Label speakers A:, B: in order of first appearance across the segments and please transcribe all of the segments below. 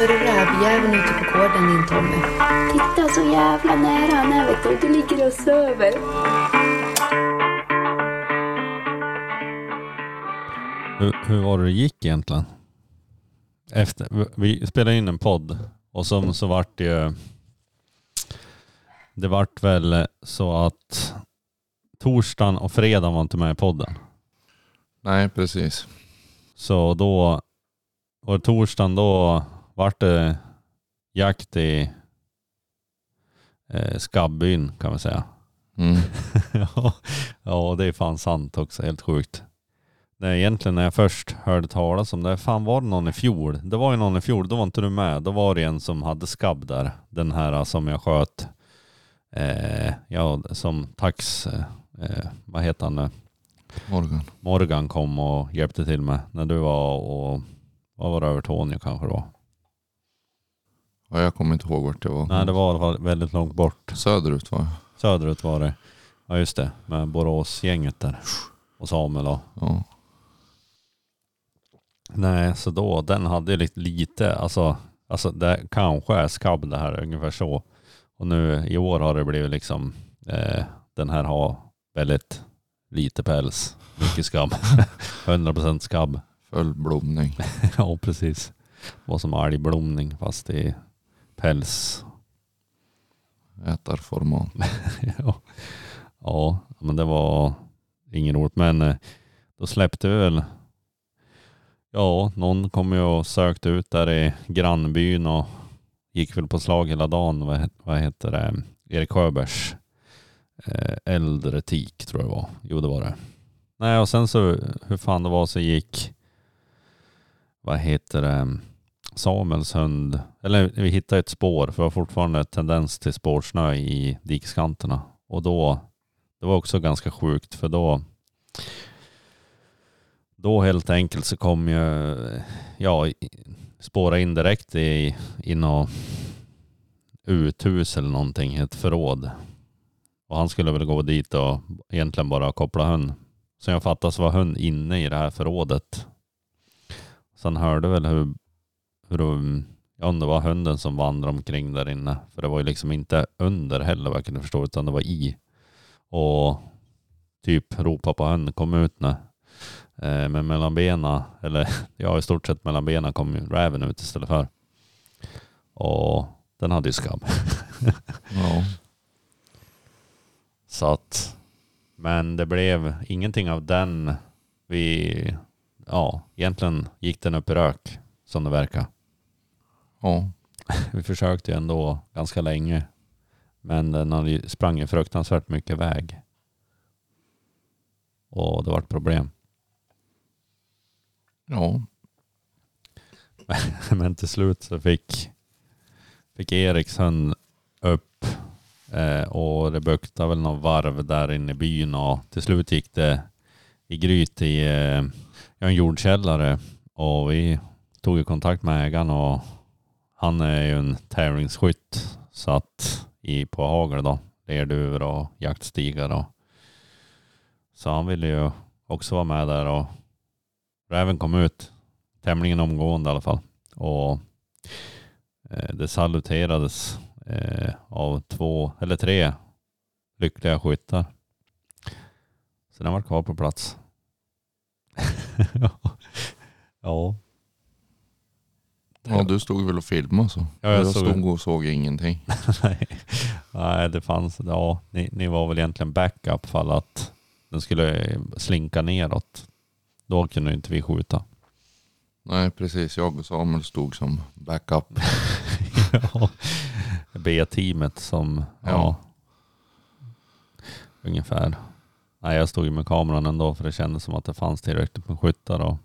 A: så är det rävjäveln ute på gården din Tommy. Titta så jävla nära han är vet du. Du ligger och söver.
B: Hur, hur var det det gick egentligen? Efter, vi spelade in en podd och som så vart det ju... Det vart väl så att torsdagen och fredagen var inte med i podden.
C: Nej, precis.
B: Så då, och torsdagen då vart det jakt i eh, Skabbyn kan man säga.
C: Mm.
B: ja, ja, det är fan sant också. Helt sjukt. Nej, egentligen när jag först hörde talas om det, fan var det någon i fjol? Det var ju någon i fjol, då var inte du med. Då var det en som hade skabb där. Den här som jag sköt. Eh, ja, som tax, eh, eh, vad heter han nu?
C: Morgan.
B: Morgan kom och hjälpte till med när du var och, vad var det, Övertorneå kanske då?
C: Ja, jag kommer inte ihåg vart det var.
B: Nej, det var i alla fall väldigt långt bort.
C: Söderut var jag.
B: Söderut var det. Ja, just det. Med Boråsgänget där. Och Samuel och
C: Ja.
B: Nej, så då, den hade ju lite, lite alltså, alltså det kanske är skabb det här, ungefär så. Och nu i år har det blivit liksom, eh, den här har väldigt lite päls, mycket skabb. 100% skabb.
C: Full blomning.
B: ja, precis. Var som algblomning fast i päls.
C: Ätarformat.
B: ja. ja, men det var inget roligt. Men eh, då släppte vi väl Ja, någon kom ju och sökte ut där i grannbyn och gick väl på slag hela dagen. Vad, het- vad heter det? Erik Sjöbergs eh, äldre tik tror jag det var. Jo, det var det. Nej, och sen så hur fan det var så gick vad heter det? Samuels hund, eller vi hittade ett spår för det var fortfarande tendens till spårsnö i dikskanterna. Och då, det var också ganska sjukt för då då helt enkelt så kom ju, ja, spåra in direkt i, i något uthus eller någonting, ett förråd. Och han skulle väl gå dit och egentligen bara koppla hund. Som jag fattar så var hund inne i det här förrådet. Sen hörde väl hur, hur de, ja, om det var hunden som vandrade omkring där inne. För det var ju liksom inte under heller vad jag kunde förstå, utan det var i. Och typ ropa på hund, kom ut nu. Eh, Men mellan benen, eller ja i stort sett mellan benen kom ju räven ut istället för. Och den hade ju skabb.
C: Ja.
B: Så att, men det blev ingenting av den. Vi, ja, egentligen gick den upp i rök som det verkar.
C: Ja.
B: Vi försökte ju ändå ganska länge. Men den hade sprang ju fruktansvärt mycket väg. Och det var ett problem.
C: Ja.
B: Men till slut så fick, fick Eriks hund upp eh, och det buktade väl någon varv där inne i byn och till slut gick det i gryt i eh, en jordkällare och vi tog ju kontakt med ägaren och han är ju en tävlingsskytt så att i på hagel då, lerduvor och jaktstigar och så han ville ju också vara med där och räven kom ut tämligen omgående i alla fall. Och eh, det saluterades eh, av två eller tre lyckliga skyttar. Så den var kvar på plats. ja.
C: Ja, du stod väl och filmade så.
B: Ja, jag
C: jag
B: såg-
C: stod och såg ingenting.
B: Nej. Nej, det fanns, ja, ni, ni var väl egentligen backup fall att den skulle slinka neråt. Då kunde inte vi skjuta.
C: Nej, precis. Jag och Samuel stod som backup.
B: ja. B-teamet som, ja.
C: Ja.
B: Ungefär. Nej, jag stod ju med kameran ändå för det kändes som att det fanns tillräckligt med skyttar och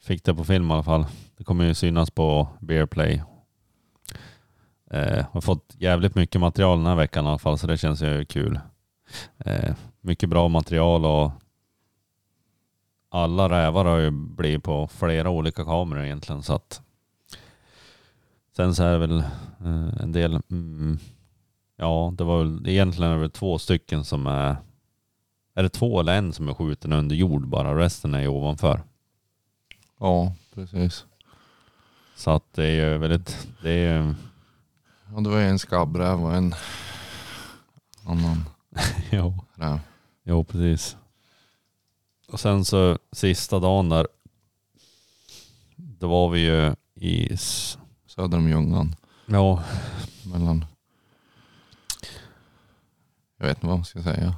B: fick det på film i alla fall. Det kommer ju synas på Bearplay. Eh, har fått jävligt mycket material den här veckan i alla fall så det känns ju kul. Eh, mycket bra material och alla rävar har ju blivit på flera olika kameror egentligen så att sen så är det väl eh, en del mm, Ja, det var väl egentligen är två stycken som är Är det två eller en som är skjuten under jord bara? Resten är ju ovanför.
C: Ja, precis.
B: Så att det är ju väldigt, det är ju,
C: Ja, det var en skabbräv och en annan
B: jo,
C: räv.
B: jo precis. Och sen så sista dagen där, då var vi ju i,
C: Söder om Ljungan.
B: ja,
C: Mellan... Jag vet inte vad man ska säga.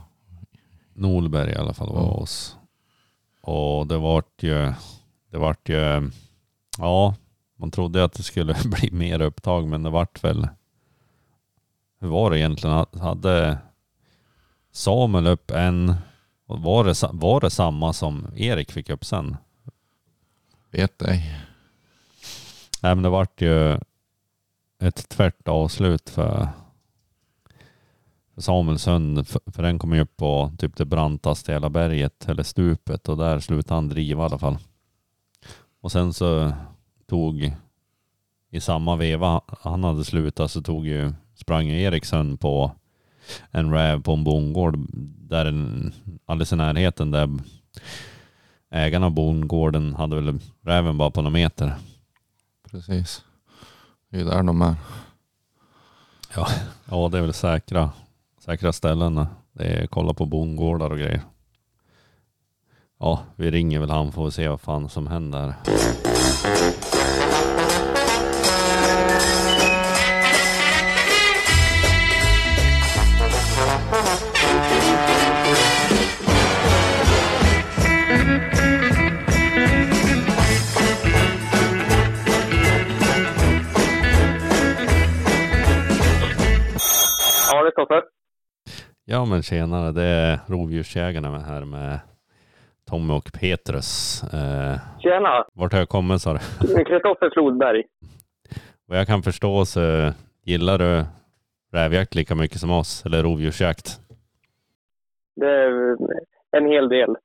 B: Norberg i alla fall var
C: Ja.
B: oss. Och det vart ju, det vart ju, ja, man trodde att det skulle bli mer upptag men det vart väl, hur var det egentligen? Hade Samuel upp en, var det, var det samma som Erik fick upp sen?
C: Vet ej.
B: Nej men det vart ju ett tvärt avslut för Samuels hund. För, den kom ju upp på typ det brantaste hela berget eller stupet och där slutade han driva i alla fall. Och sen så tog i samma veva han hade slutat så tog ju sprang ju Eriksson på en räv på en bondgård där en, alldeles i närheten där ägarna av bondgården hade väl räven bara på några meter.
C: Precis. Det är där de är.
B: Ja, det är väl säkra, säkra ställen. Det är kolla på bondgårdar och grejer. Ja, vi ringer väl han får se vad fan som händer.
D: Ja
B: men tjenare, det är rovdjursjägarna med här med Tommy och Petrus. Eh,
D: Tjena!
B: vart har jag kommit sa du?
D: Kristoffer Flodberg.
B: Vad jag kan förstå så gillar du rävjakt lika mycket som oss, eller rovdjursjakt.
D: Det är en hel del.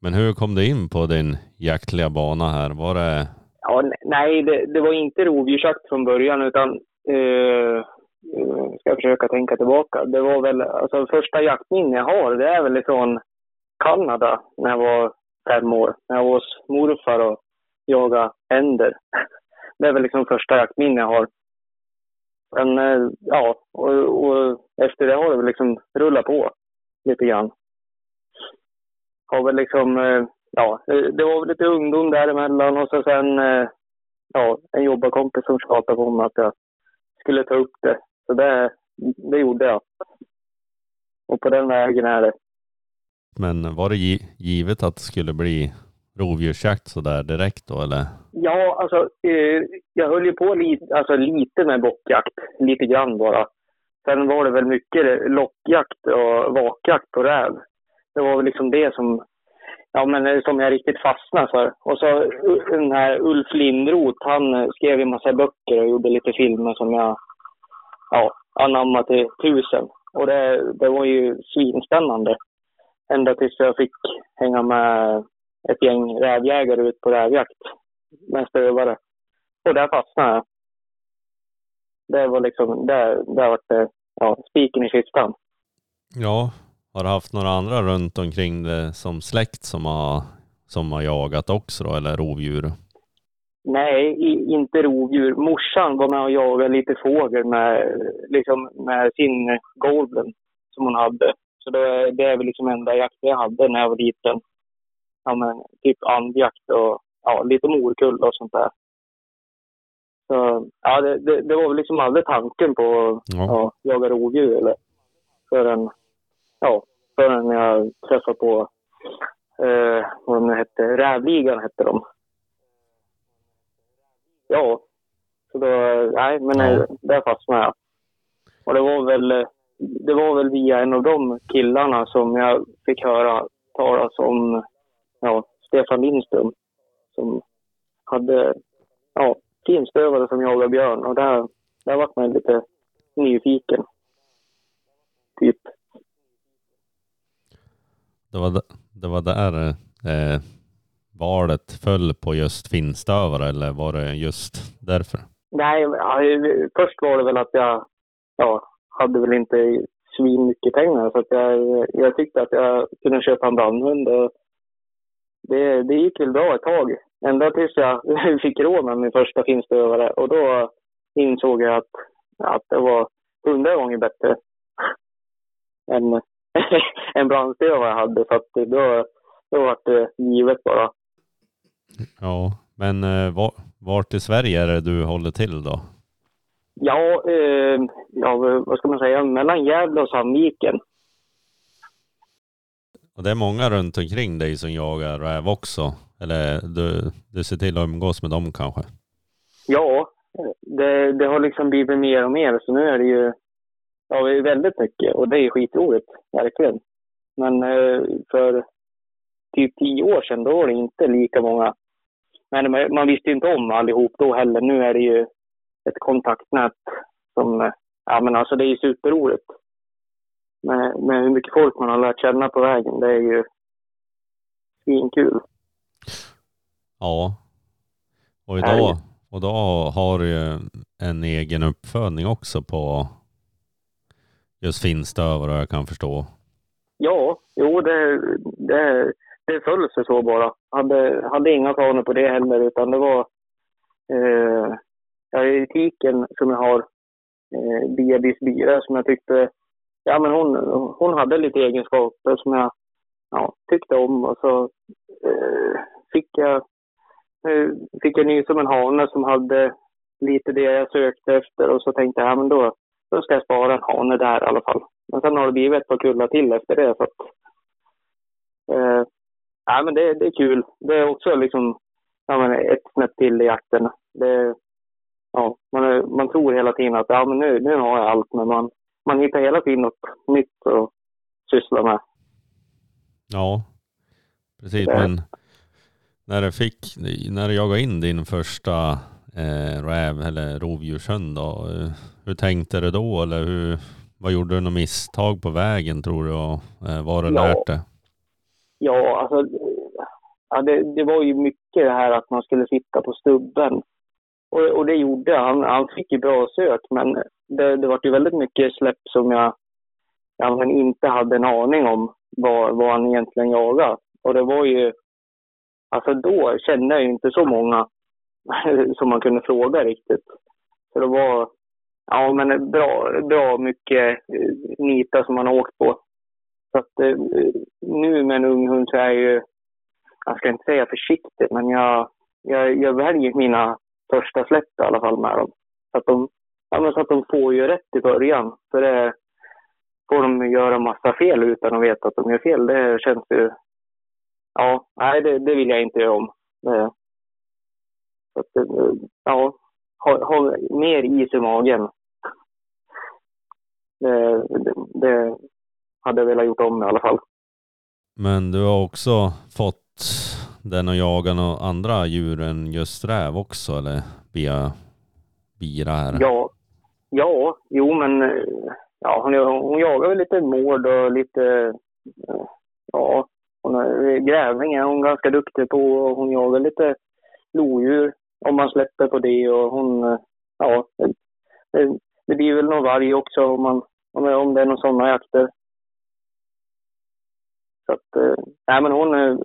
B: Men hur kom du in på din jaktliga bana här? Var det
D: Ja, nej, det, det var inte rovdjursjakt från början utan eh, Mm, ska jag försöka tänka tillbaka. Det var väl, alltså första jaktminne jag har, det är väl ifrån Kanada när jag var fem år. När jag var hos morfar och jagade änder. Det är väl liksom första jaktminne jag har. Men eh, ja, och, och efter det har det väl liksom rullat på lite grann. Har väl liksom, eh, ja, eh, det var väl lite ungdom däremellan och så sen, ja, en jobbarkompis som tjatade på mig att jag skulle ta upp det. Så det, det gjorde jag. Och på den vägen är det.
B: Men var det gi- givet att det skulle bli rovdjursjakt sådär direkt då eller?
D: Ja, alltså eh, jag höll ju på lite, alltså, lite med bockjakt, lite grann bara. Sen var det väl mycket lockjakt och vakjakt på räv. Det var väl liksom det som, ja, men, eh, som jag riktigt fastnade för. Och så eh, den här Ulf Lindroth, han skrev en massa böcker och gjorde lite filmer som jag ja, anamma till tusen. Och det, det var ju svinspännande. Ända tills jag fick hänga med ett gäng rävjägare ut på rävjakt med stövare. Och där fastnade jag. Det var liksom, där, där var det, eh, ja, spiken i kistan.
B: Ja, har du haft några andra runt omkring det som släkt som har, som har jagat också då eller rovdjur?
D: Nej, inte rovdjur. Morsan var med och jagade lite fågel med, liksom, med sin golden som hon hade. Så det, det är väl liksom enda jakten jag hade när jag var liten. Ja, men, typ andjakt och ja, lite morkulla och sånt där. Så ja, det, det, det var väl liksom aldrig tanken på att
B: Ja.
D: ja, jaga rovdjur eller förrän, ja, förrän jag träffade på, eh, vad de nu hette, Rävligan hette de. Ja, så då, nej men
B: Ja.
D: där fastnade jag. Och det var väl, det var väl via en av de killarna som jag fick höra talas om, ja, Stefan Lindström. Som hade, ja, finstövare som jagade björn och där, där var man lite nyfiken. Typ.
B: Det var, det var där eh, valet föll på just finstövare eller var det just därför?
D: Nej, ja, först var det väl att jag ja, hade väl inte svin mycket pengar så att jag, jag tyckte att jag kunde köpa en bandhund och det, det gick väl bra ett tag ända tills jag fick råd med min första finstövare och då insåg jag att, att det var hundra gånger bättre än en brandstövare jag hade. Så att då, då var det givet bara.
B: Ja, men eh, var, vart i Sverige är det du håller till då?
D: Ja, eh, ja, vad ska man säga, mellan Gävle och Sandviken.
B: Och det är många runt omkring dig som jagar räv också? Eller du, du ser till att umgås med dem kanske?
D: Ja, det, det har liksom blivit mer och mer, så nu är det ju ja, väldigt mycket och det är skitroligt, verkligen. Men eh, för typ tio år sedan, då var det inte lika många. Men man, visste inte om allihop då heller. Nu är det ju ett kontaktnät som, ja men alltså det är ju superroligt. Med, med hur mycket folk man har lärt känna på vägen, det är ju svinkul.
B: Ja. Och idag, och då har du ju en egen uppfödning också på just finstövare jag kan förstå.
D: Ja, jo det, det, det föll sig så bara. Hade, hade inga planer på det heller utan det var eh, etiken som jag har, eh, Bebis Bira, som jag tyckte, ja men hon, hon hade lite egenskaper som jag ja, tyckte om och så eh, fick jag eh, fick jag nys om en hane som hade lite det jag sökte efter och så tänkte jag, ja men då, då ska jag spara en hane där i alla fall. Men sen har det blivit ett par kullar till efter det så att eh, ja, men det, det är kul. Det är också liksom ja, men ett snäpp till i jakten. Det, ja, man, man tror hela tiden att ja, men nu, nu har jag allt, men man, man hittar hela tiden något nytt att syssla med.
B: Ja, precis. Men när du fick, när du jagade in din första eh, räv eller rovdjurshund då, eh, hur tänkte du då eller hur, vad gjorde du något misstag på vägen tror du och eh, vad har du ja. lärt dig?
D: Ja, alltså ja, det, det var ju mycket det här att man skulle sitta på stubben och, och det gjorde han. Han fick ju bra sök, men det, det var ju väldigt mycket släpp som jag, jag inte hade en aning om vad, vad han egentligen jagade. Och det var ju... Alltså då kände jag ju inte så många som man kunde fråga riktigt. Så det var ja, men bra, bra mycket eh, nitar som man har åkt på. Så att eh, nu med en ung hund så är jag ju, jag ska inte säga försiktig, men jag, jag, jag väljer mina första släpp i alla fall med dem. Så att de, ja, så att de får ju rätt i början. För det får de göra massa fel utan att veta att de gör fel. Det känns ju... Ja, nej det, det vill jag inte göra om. Det, så att, eh, ja, ha, ha mer is i magen. Det, det, det hade jag velat gjort om i alla fall.
B: Men du har också fått den att jaga några andra djur än just räv också eller via bira här?
D: Ja, ja, jo men ja, hon, hon jagar väl lite mård och lite, ja, hon är, grävling är hon ganska duktig på och hon jagar lite lodjur om man släpper på det och hon, ja, det, det blir väl någon varg också om, man, om det är några sådana jakter. Så att, eh, nej men hon, eh,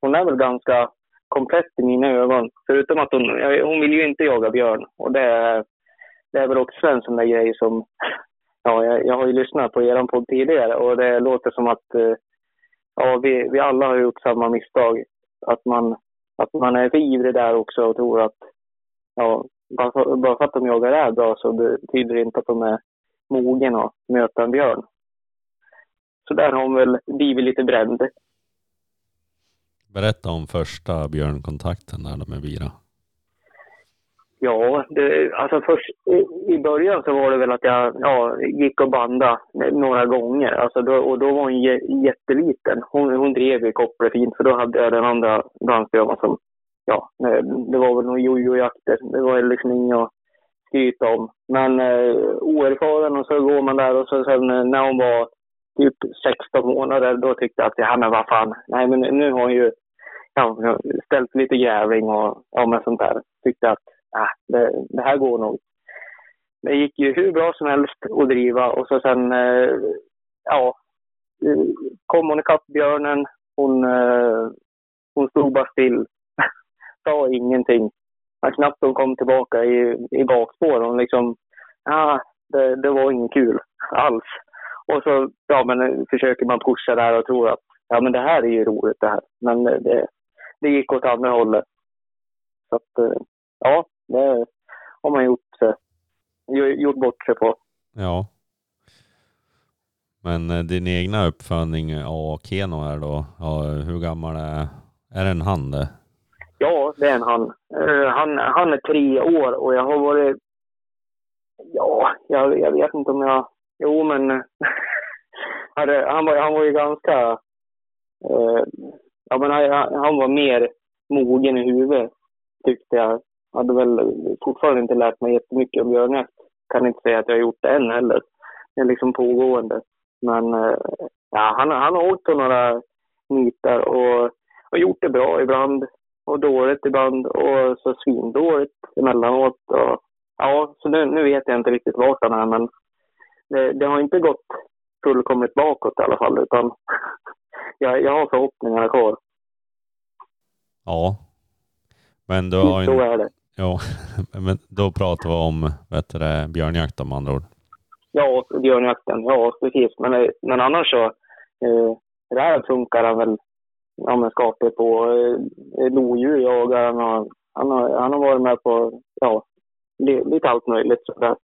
D: hon är väl ganska komplett i mina ögon. Förutom att hon, hon vill ju inte jaga björn. Och det, det är väl också en sån där grej som... Ja, jag, jag har ju lyssnat på er podd tidigare och det låter som att eh, ja, vi, vi alla har gjort samma misstag. Att man, att man är för ivrig där också och tror att ja, bara för, bara för att de jagar räv bra så betyder det inte att de är mogen att möta en björn. Så där har hon väl blivit lite bränd.
B: Berätta om första björnkontakten där med Bira.
D: Ja, det, alltså först i, i början så var det väl att jag ja, gick och banda några gånger. Alltså då, och då var hon jätteliten. Hon, hon drev ju koppel fint för då hade jag den andra dansstövaren som, ja, det var väl några jojo-jakter. Det var liksom inget att skryta om. Men eh, oerfaren och så går man där och så sen när hon var typ 16 månader då tyckte jag att, ja men vad fan, nej men nu har hon ju ja, ställt lite grävling och ja, men sånt där. Tyckte att ja det, det här går nog. Det gick ju hur bra som helst att driva och så sen, eh, ja, kom hon ikapp björnen. Hon, eh, hon stod bara still. sa ingenting. Men knappt hon kom tillbaka i, i bakspår. Hon liksom, ja, det, det var inget kul alls. Och så ja, men, försöker man pusha där och tror att ja, men det här är ju roligt det här. Men det, det gick åt andra hållet. Så att, eh, ja, det har man gjort, gjort bort sig på.
B: Ja. Men eh, din egna uppfödning av Keno här då, ja, hur gammal är, är en han det?
D: Ja, det är en han. Eh, han. Han är tre år och jag har varit... Ja, jag, jag vet inte om jag... Jo, men... Eh, han, var, han var ju ganska... Eh, ja, men han, han var mer mogen i huvudet, tyckte jag. Hade väl fortfarande inte lärt mig jättemycket om björnjakt. Kan inte säga att jag har gjort det än heller. Det är liksom pågående. Men eh, ja, han, han har åkt på några nitar och, och gjort det bra ibland och dåligt ibland och så svindåligt emellanåt. Och, ja, så nu, nu vet jag inte riktigt vart han är men det, det har inte gått fullkomligt bakåt i alla fall utan jag, jag har förhoppningarna kvar.
B: Ja. Men du har
D: Så är det.
B: ja, men då pratar vi om vet du, det, björnjakt om andra ord.
D: Ja, björnjakten. Ja, precis. Men, eh, men annars så, eh, där funkar han väl ja, men skapligt på. Eh, lodjur jagar han och han har, han har varit med på, ja, li, lite allt möjligt sådär.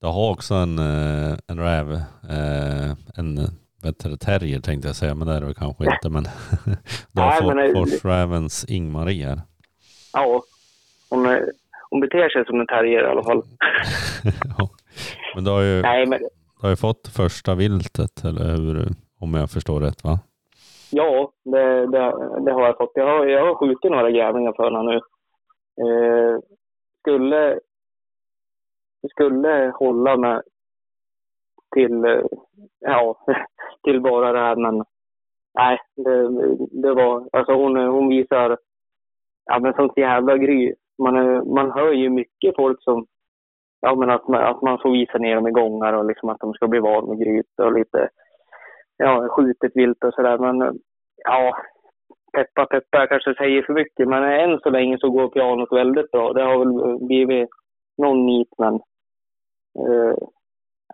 B: Du har också en, eh, en räv, eh, en terrier tänkte jag säga, men det är det kanske inte. Men du har
D: Nej,
B: fått forsrävens Ingmarie här.
D: Ja, hon, är- hon beter sig som en terrier i alla fall.
B: ja. Men du har, ju,
D: Nej, men
B: du har ju fått första viltet, eller hur? Om jag förstår rätt va?
D: ja, det, det, det har jag fått. Jag har, jag har skjutit några grävlingar för henne nu. Eh, skulle, skulle hålla mig till, eh, ja, till bara det här, men nej, det, det var, alltså hon, hon visar, ja men sånt jävla gry. Man, är, man hör ju mycket folk som, ja men att man, att man får visa ner dem i gångar och liksom att de ska bli van med gryt och lite, ja, skjutet vilt och sådär. Men ja, peppa peppa, jag kanske säger för mycket, men än så länge så går pianot väldigt bra. Det har väl blivit någon nit, men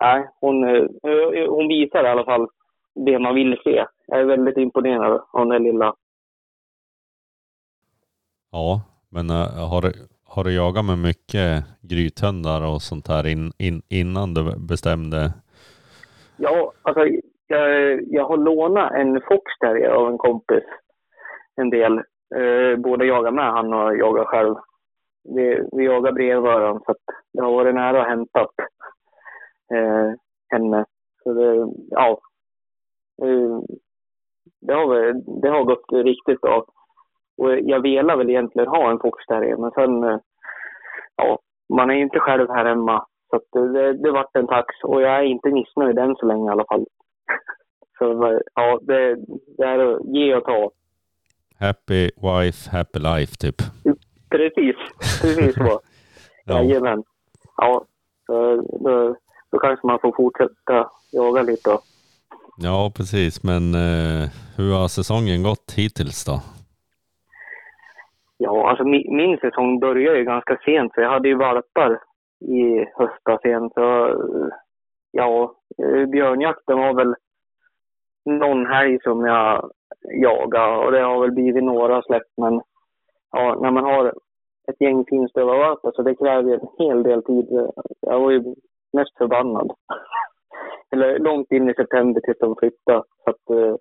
D: nej, hon, eh, hon visar i alla fall det man vill se. Jag är väldigt imponerad av den lilla.
B: Ja, men eh, har, har du jagat med mycket grythundar och sånt här in, in, innan du bestämde?
D: Ja, alltså jag, jag har lånat en foxterrier av en kompis en del. Eh, både jagar med han och jagar själv. Vi, vi jagar bredvid varandra så det har varit nära att hämta eh, henne. Så det, ja. Eh, det, har, det har gått riktigt bra. Och jag velar väl egentligen ha en foxterrier men sen, eh, ja, man är ju inte själv här hemma. Så det, det, det vart en tax och jag är inte missnöjd än så länge i alla fall. Så ja, det, det är att ge och ta.
B: Happy wife, happy life typ.
D: Precis, precis så.
B: Ja.
D: Jajamän. Ja, då, då kanske man får fortsätta jaga lite då.
B: Ja, precis. Men eh, hur har säsongen gått hittills då?
D: Ja, alltså min, min säsong började ju ganska sent, så jag hade ju valpar i höstas igen. Så ja, eh, björnjakten var väl någon helg som jag jagade och det har väl blivit några släpp. Men ja, när man har ett gäng finstövlarvalpar så det kräver ju en hel del tid. Jag var ju mest förbannad. Eller långt in i september tills de flyttade. Så att, eh,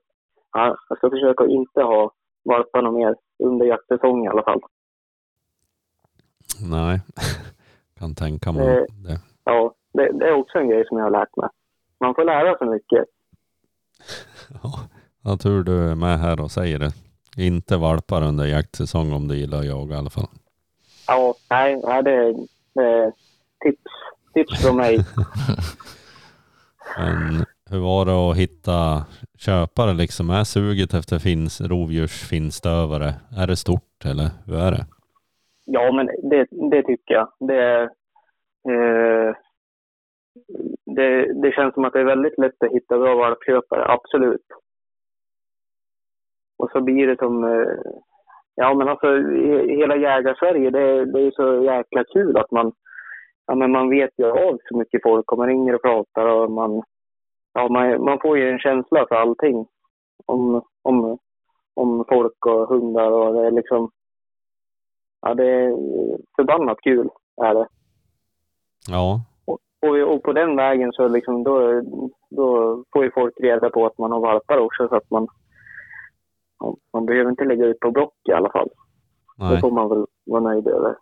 D: ja, jag ska försöka inte ha valparna mer under jaktsäsongen i alla fall.
B: Nej, kan tänka mig
D: Eh.
B: det.
D: Ja, det, det är också en grej som jag har lärt mig. Man får lära sig mycket.
B: Ja, jag tur du är med här och säger det. Inte valpar under jaktsäsong om du gillar att jaga i alla fall.
D: Ja, nej, nej det, är- tips, tips från mig.
B: Men hur var det att hitta köpare liksom? Är suget efter finns, rovdjursfinstövare, är det stort eller hur är det?
D: Ja, men det, det tycker jag. Det, eh, det, det känns som att det är väldigt lätt att hitta bra valpköpare, absolut. Och så blir det som, eh, ja men alltså he- hela jägarsverige, det, det är så jäkla kul att man, ja men man vet ju av så mycket folk och man ringer och pratar och man, ja man, man får ju en känsla för allting. Om, om, om folk och hundar och det är liksom, ja det är förbannat kul är det.
B: Ja,
D: Och, och på den vägen så liksom då, då får ju folk reda på att man har valpar också så att man, man behöver inte lägga ut på block i alla fall. Det
B: nej.
D: får man väl vara nöjd över.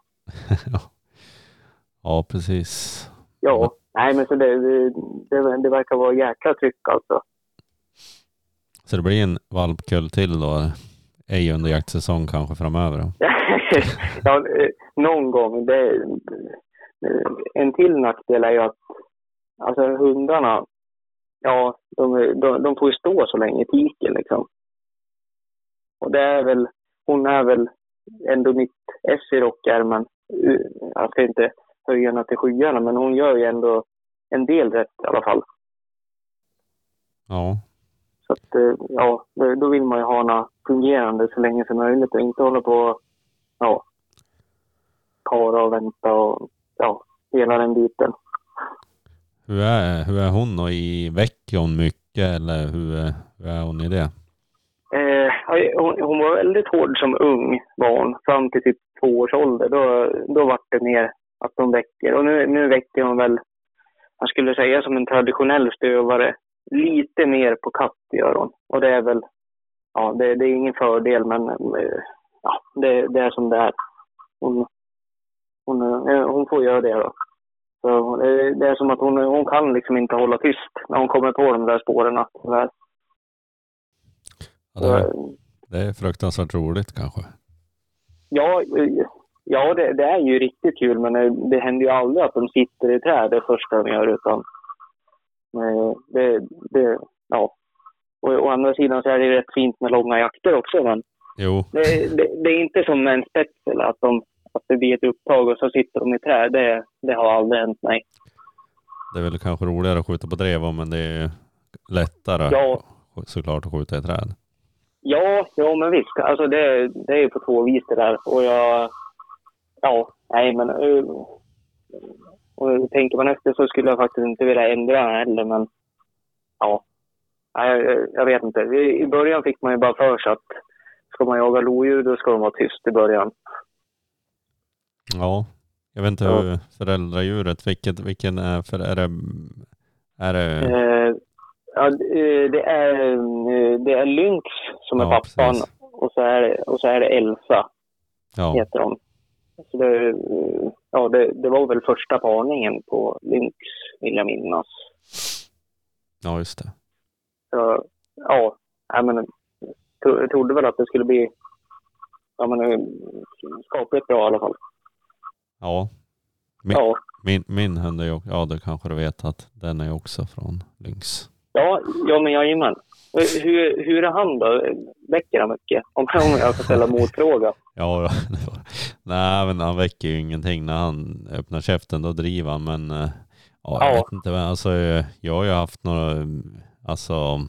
B: ja, precis.
D: Ja, nej men så det, det, det, det verkar vara jäkla tryck alltså.
B: Så det blir en valpkull till då? Ej under jaktsäsong kanske framöver
D: ja, någon gång. Det, en till nackdel är ju att alltså hundarna, ja, de, de, de får ju stå så länge i tiken liksom. Och det är väl, hon är väl ändå mitt S i rockärmen. Eh, Jag ska inte höja henne till skyarna, men hon gör ju ändå en del rätt i alla fall.
B: Ja,
D: Så att, eh, ja, då- då vill man ju ha henne fungerande så länge som möjligt och inte hålla på ja, para och vänta och ja, hela den biten.
B: hur är, hur är hon och i väcker hon mycket eller hur, är- hur är hon i det?
D: Eh, hon, hon var väldigt hård som ung var hon, fram till typ två års ålder. Då, då var det mer att hon väcker. Och nu, nu väcker hon väl, man skulle säga som en traditionell stövare, lite mer på katt gör hon. Och det är väl, ja det, det är ingen fördel men eh, ja, det, det är som det är. Hon, hon, eh, hon får göra det då. Så eh, det är som att hon, hon kan liksom inte hålla tyst när hon kommer på de där spåren. tyvärr.
B: Ja, det, är,
D: Så,
B: det är fruktansvärt roligt kanske.
D: Ja, eh, ja det, det är ju riktigt kul, men eh, det händer ju aldrig att de sitter i träd det första de gör. Utan, eh, det, det, ja. Och å andra sidan så är det rätt fint med långa jakter också. Men
B: Jo,
D: det, det, det är inte som med en spetsel, att, de, att det blir ett upptag och så sitter de i träd. Det, det har aldrig hänt mig.
B: det är väl kanske roligare att skjuta på drev men det är lättare
D: Ja.
B: såklart att skjuta i träd.
D: Ja, ja men visst. Alltså det, det är ju på två vis det där. Och jag... Ja, nej men... eh, Och tänker man efter så skulle jag faktiskt inte vilja ändra heller, men... Ja. Nej, jag, jag vet inte. I i början fick man ju bara för sig att ska man jaga lodjur då ska de vara tyst i början.
B: Ja, jag vet inte
D: Ja.
B: hur föräldradjuret, vilket, vilken är för, är det, är det,
D: Eh, ja, eh, det, är, eh, det är Lynx som är
B: Ja,
D: pappan
B: precis.
D: och så är, och så är det Elsa.
B: ja,
D: heter de. Så det, ja, det, det var väl första parningen på Lynx, vill jag minnas.
B: ja just det.
D: Så, ja, jag men, tro- trodde väl att det skulle bli ja, men, eh, skapligt bra i alla fall.
B: Ja, min,
D: Ja,
B: min, min hund är ju, ja det kanske du vet att den är också från Lynx.
D: Ja, ja men jajamän. Hur, hur är han då? Väcker han mycket? Om om jag får ställa motfråga.
B: Ja, nej men han väcker ju ingenting när han öppnar käften, då driver han men eh, ja, jag
D: Ja.
B: vet inte, men alltså eh, jag har ju haft några, alltså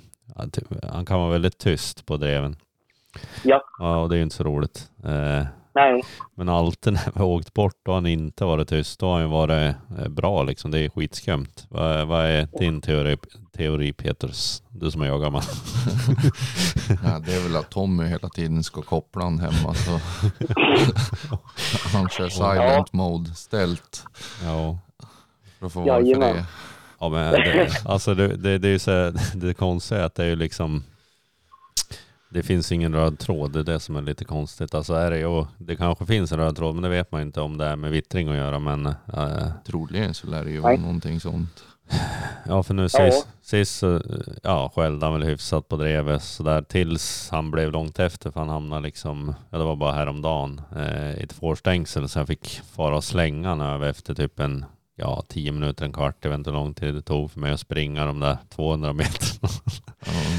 B: han kan vara väldigt tyst på dreven.
D: Ja.
B: Ja, och det är ju inte så roligt.
D: Nej,
B: Men alltid när vi har åkt bort då har han inte varit tyst. Då har han varit eh, bra liksom. Det är skitskumt. Vad, vad är din teori, teori Peters? Du som har jagat med.
C: Ja, det är väl att Tommy hela tiden ska koppla han hemma så han kör silent mode ställt
B: Ja.
C: för att få vara för det.
B: Ja men det, alltså det, det, det är ju så här, det konstiga är att det är ju liksom det finns ingen röd tråd, det är det som är lite konstigt. Alltså är det ju, det kanske finns en röd tråd men det vet man inte om det är med vittring att göra. Men eh,
C: Troligen så lär det ju vara
D: Nej.
C: någonting sånt.
B: Ja för nu sist, sist så ja, skällde han väl hyfsat på drevet sådär tills han blev långt efter för han hamnade liksom, ja det var bara häromdagen, eh, i ett fårstängsel så jag fick fara och slänga han över efter typ en, ja tio minuter, en kvart, jag vet inte hur lång tid det tog för mig att springa de där 200 meterna.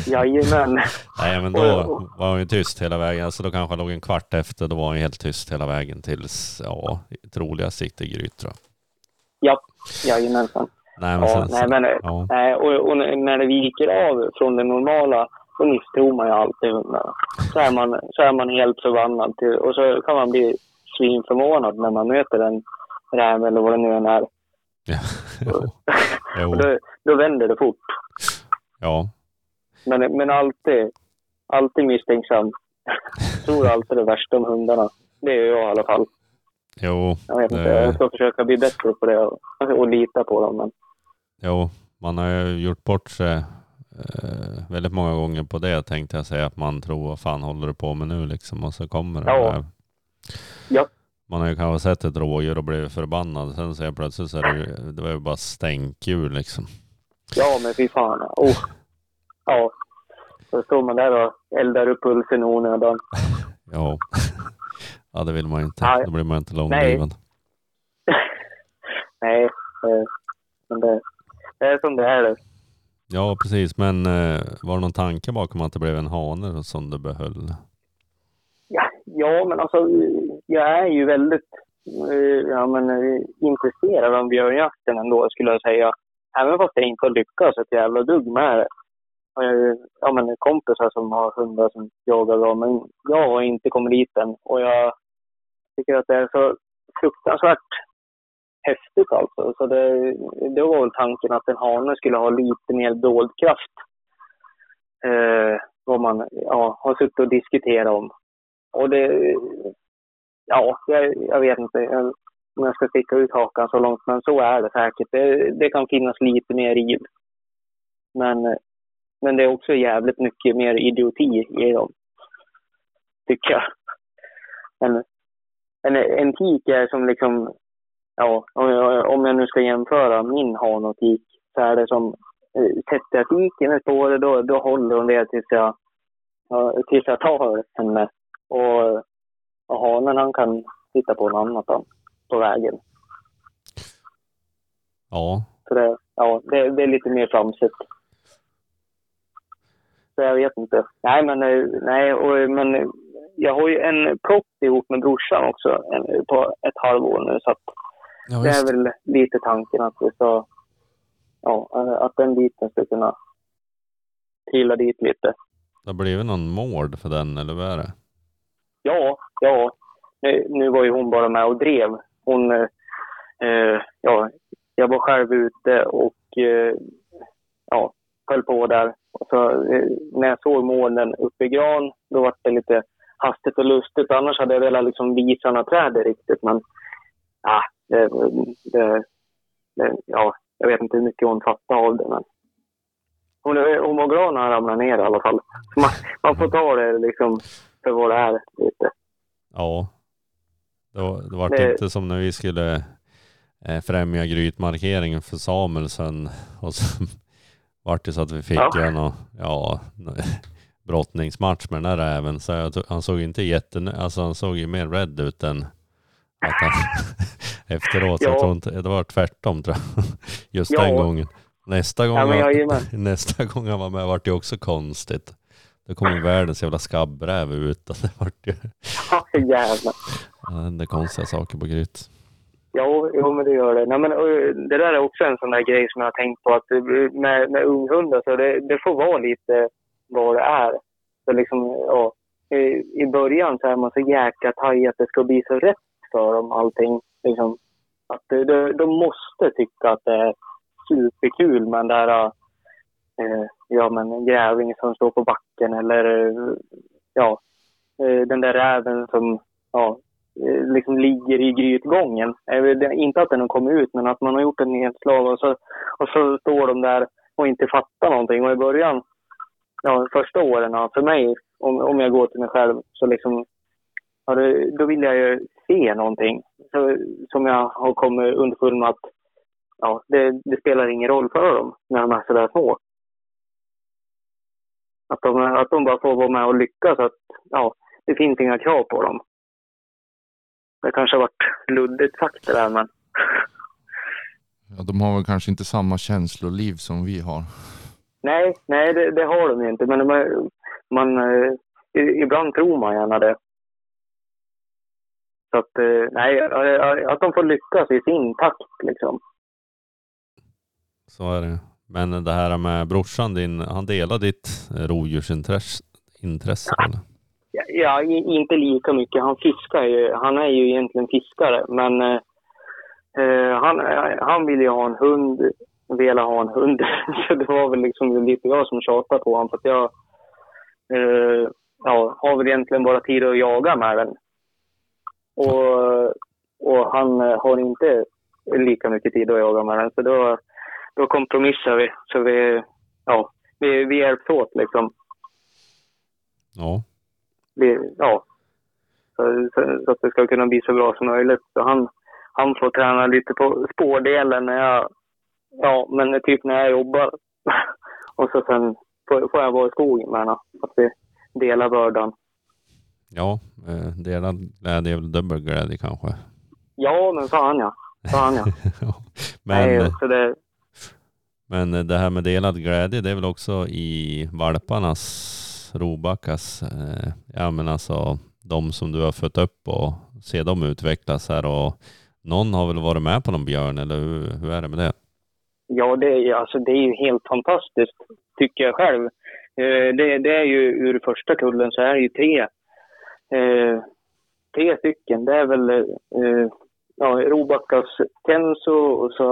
C: Ja,
D: jajamän.
B: Nej men då var han ju tyst hela vägen, alltså då kanske han låg en kvart efter, då var ju helt tyst hela vägen tills, ja, troliga sikt i Gryt tror jag.
D: Ja, jajamensan.
B: Nej men
D: Ja,
B: sen,
D: nej, men,
B: ja.
D: Nej, och, och när det viker av från det normala då misstror man ju alltid hundarna. Så är man, så är man helt förbannad till, och så kan man bli svinförvånad när man möter en räv eller vad det nu än är.
B: Ja. jo. Jo.
D: Då, då vänder det fort.
B: Ja.
D: Men, men alltid, alltid misstänksam. Tror alltid det värsta om hundarna. Det är jag i alla fall.
B: Jo.
D: Jag vet inte,
B: Det-
D: jag ska försöka bli bättre på det och, och lita på dem. Men
B: Jo, man har ju gjort bort sig eh, väldigt många gånger på det tänkte jag säga. Att man tror vad fan håller du på med nu liksom. Och så kommer det.
D: Ja.
B: Man har ju kanske sett ett rådjur och blivit förbannad. Sen så plötsligt så är det, det var ju bara stänktjur liksom.
D: ja, men fy fan. Oh. Ja. Så står man där och eldar upp pulsen i onödan.
B: Ja. ja, det vill man ju inte.
D: Nej.
B: Då blir man inte långlivad.
D: Nej, eh, men det, det är som det är. det.
B: Ja, precis. Men eh, var det någon tanke bakom att det blev en hane som du behöll?
D: Ja, ja, men alltså jag är ju väldigt eh, ja, men, eh, intresserad av björnjakten ändå skulle jag säga. Även fast jag inte har lyckats ett jävla dugg med det. Jag ju, ja, men kompisar som har hundar som jagar bra, men jag har inte kommit dit än. Och jag tycker att det är så fruktansvärt häftigt alltså. Så det, det var väl tanken att en hane skulle ha lite mer dold kraft. Eh, vad man ja, har suttit och diskuterat om. Och det, ja, jag, jag vet inte jag- om jag ska sticka ut hakan så långt, men så är det säkert. Det, det kan finnas lite mer i. Men, men det är också jävligt mycket mer idioti i dem. Tycker jag. En, en, en tik är som liksom, ja, om jag, om jag nu ska jämföra min hane och tik, så är det som, eh, sätter jag tiken på det, då, då håller hon det tills jag, ja, tills jag tar henne. Och, och hanen han kan titta på något annat då, på vägen.
B: Ja,
D: Så det, ja, det, det är lite mer flamsigt. Så jag vet inte. Nej, men, eh, nej, och, men jag har ju en propp ihop med brorsan också en, på ett halvår nu. Så att
C: Ja,
D: det är väl lite tanken att vi ska, ja, att den biten ska kunna trilla dit lite.
B: det har blivit någon mård för den eller vad är det?
D: Ja, ja. Nu, nu var ju hon bara med och drev. Hon, eh, eh, ja, jag var själv ute och eh, ja, höll på där. Och så, eh, när jag såg målen uppe i gran, då var det lite hastigt och lustigt. Annars hade jag velat liksom visa några träd riktigt, men ja, det, det, det, ja, jag vet inte hur mycket hon fattade av det. Men hon, hon när han ramlade ner i alla fall. Man, man får ta det liksom för vad det är lite.
B: Ja. Det, var, det var
D: Det-
B: inte som när vi skulle eh, främja grytmarkeringen för Samuelsen och så vart det så att vi fick
D: Ja.
B: en och, ja, brottningsmatch med den där räven. Så jag, han såg inte jätte, alltså han såg ju mer rädd ut än att han efteråt. Jag
D: Ja.
B: tror inte, det var tvärtom tror jag. Just
D: Ja.
B: den gången. Nästa gång,
D: Ja, jajamän.
B: nästa gång han var med vart det också konstigt. Då kom ju världens jävla skabbräv ut. Det vart ju,
D: Ja, jävlar.
B: det hände konstiga saker på gryt.
D: Jo, jo, men det gör det. Nej, men, det där är också en sån där grej som jag har tänkt på. att eh, Med, med unghundar, så det, det får vara lite vad det är. Så liksom, ja, i, I början så är man så jäkla tajt att det ska bli så rätt för dem allting. Liksom, att de, de, måste tycka att det är superkul med den där eh, ja, men grävling som står på backen eller eh, ja, eh, den där räven som ja, Eh, liksom ligger i grytgången. Eh, inte att den har kommit ut, men att man har gjort en nedslag och så, och så står de där och inte fattar någonting. Och i början, ja, första åren för mig, om, om jag går till mig själv, så liksom, ja, då vill jag ju se någonting. Så, som jag har kommit underfund med att ja, det, det spelar ingen roll för dem när de är sådär små. Att de, att de bara får vara med och lyckas. Att, ja, det finns inga krav på dem. Det kanske har varit luddigt sagt det där, men
C: Ja, de har väl kanske inte samma känsloliv som vi har.
D: nej, nej det, det har de ju inte. Men de är, man, eh, ibland tror man gärna det. Så att, eh, nej, eh, att de får lyckas i sin takt liksom.
B: Så är det. Men det här med brorsan din, han delar ditt rovdjursintresse? Intresse, eller?
D: Ja, inte lika mycket. Han fiskar ju. Han är ju egentligen fiskare, men eh, eh han, eh, han ville ju ha en hund, ville ha en hund. Så det var väl liksom lite jag som tjatade på honom för att jag eh, ja, har väl egentligen bara tid att jaga med den. Och, och han eh, har inte lika mycket tid att jaga med den. Så då, då kompromissar vi. Så vi, ja, vi, vi hjälps åt liksom.
B: Ja.
D: Ja. Så, så, så att det ska kunna bli så bra som möjligt. Så han, han får träna lite på spårdelen när jag, ja, men typ när jag jobbar. Och så sen får, får jag vara i skogen med honom. Att vi delar bördan.
B: Ja, eh, delad glädje är väl dubbel glädje kanske.
D: Ja, men fan ja. Fan ja.
B: Ja.
D: Nej,
B: men,
D: så det,
B: men det här med delad glädje, det är väl också i valparnas, Robackas, eh, ja men alltså de som du har fött upp och se dem utvecklas här och någon har väl varit med på någon björn eller hur, hur är det med det?
D: ja, det, är ju- alltså, det är ju helt fantastiskt, tycker jag själv. Eh, det, det är ju ur första kullen så är det ju tre, eh, tre stycken. Det är väl eh, ja, Robackas Kenzo och så,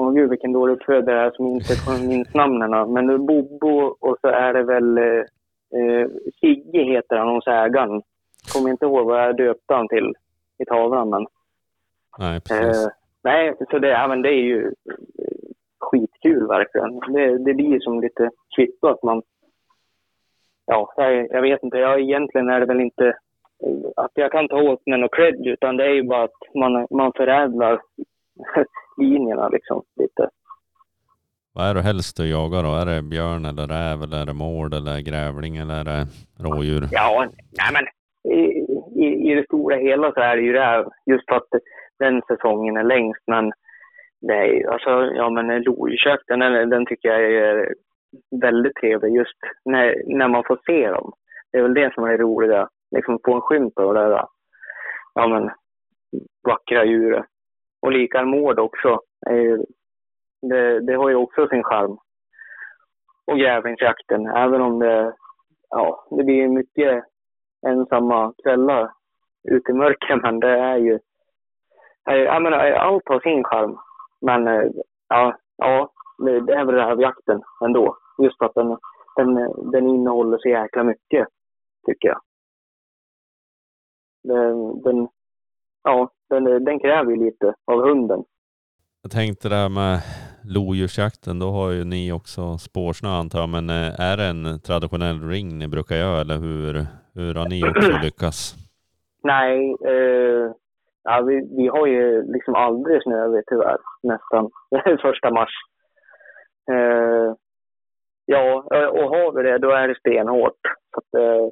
D: åh gud vilken dålig uppfödare det är som inte kommer minns namnen. Men det är Bobo och så är det väl eh, eh, Sigge heter han hos ägaren. Kommer inte ihåg vad jag döpte han till i tavlan men
B: Nej, precis.
D: Eh, nej, så det, ja, men det är ju eh, skitkul verkligen. Det, det blir som lite kvitto att man... Ja, jag, jag vet inte. Jag, egentligen är det väl inte eh, att jag kan ta åt mig något cred, utan det är ju bara att man, man förädlar linjerna liksom lite.
B: Vad är det helst att jaga då? Är det björn eller räv eller är det mård eller grävling eller är det rådjur?
D: Ja, nej men i, i, i det stora hela så är det ju här, just för att den säsongen är längst. Men ju, alltså, ja men lodjursjakten, den, den tycker jag är väldigt trevlig just när, när man får se dem. Det är väl det som är det roliga, liksom få en skymt av det där, ja men, vackra djuret. Och lika mård också. Eh, det, det har ju också sin charm. Och grävlingsjakten, även om det, ja, det blir mycket ensamma kvällar ute i mörker. men det är ju... Jag menar, eh, allt har sin charm. Men eh, ja, ja det det är väl det här med jakten ändå. Just för att den, den, den innehåller så jäkla mycket, tycker jag. Den, den, ja, den, den kräver ju lite av hunden.
B: Jag tänkte det här med lodjursjakten, då har ju ni också spårsnö antar jag, men eh, är det en traditionell ring ni brukar göra eller hur, hur har ni också lyckats?
D: Nej, eh, ja, vi, vi har ju liksom aldrig snöigt tyvärr, nästan. Första mars. Eh, ja, och har vi det, då är det stenhårt. Så att, eh,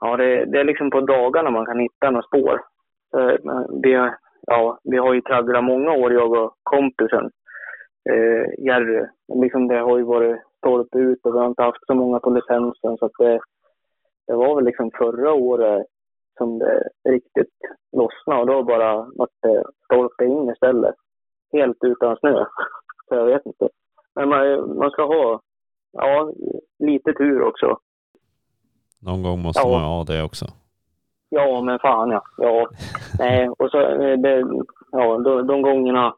D: ja, det, det är liksom på dagarna man kan hitta några spår. Eh, vi, har- ja, vi har ju tragglat många år, jag och kompisen. Eh, Jerry. Liksom det har ju varit stolpe ut och vi har inte haft så många på licensen. Så att det, det var väl liksom förra året som det riktigt lossnade och då bara vart det stolpe in istället. Helt utan snö. Så jag vet inte. Men man, man ska ha ja, lite tur också.
B: Någon gång måste
D: Ja.
B: man ha det också.
D: Ja, men fan ja. ja. Nej, och så eh, det, ja, de, de gångerna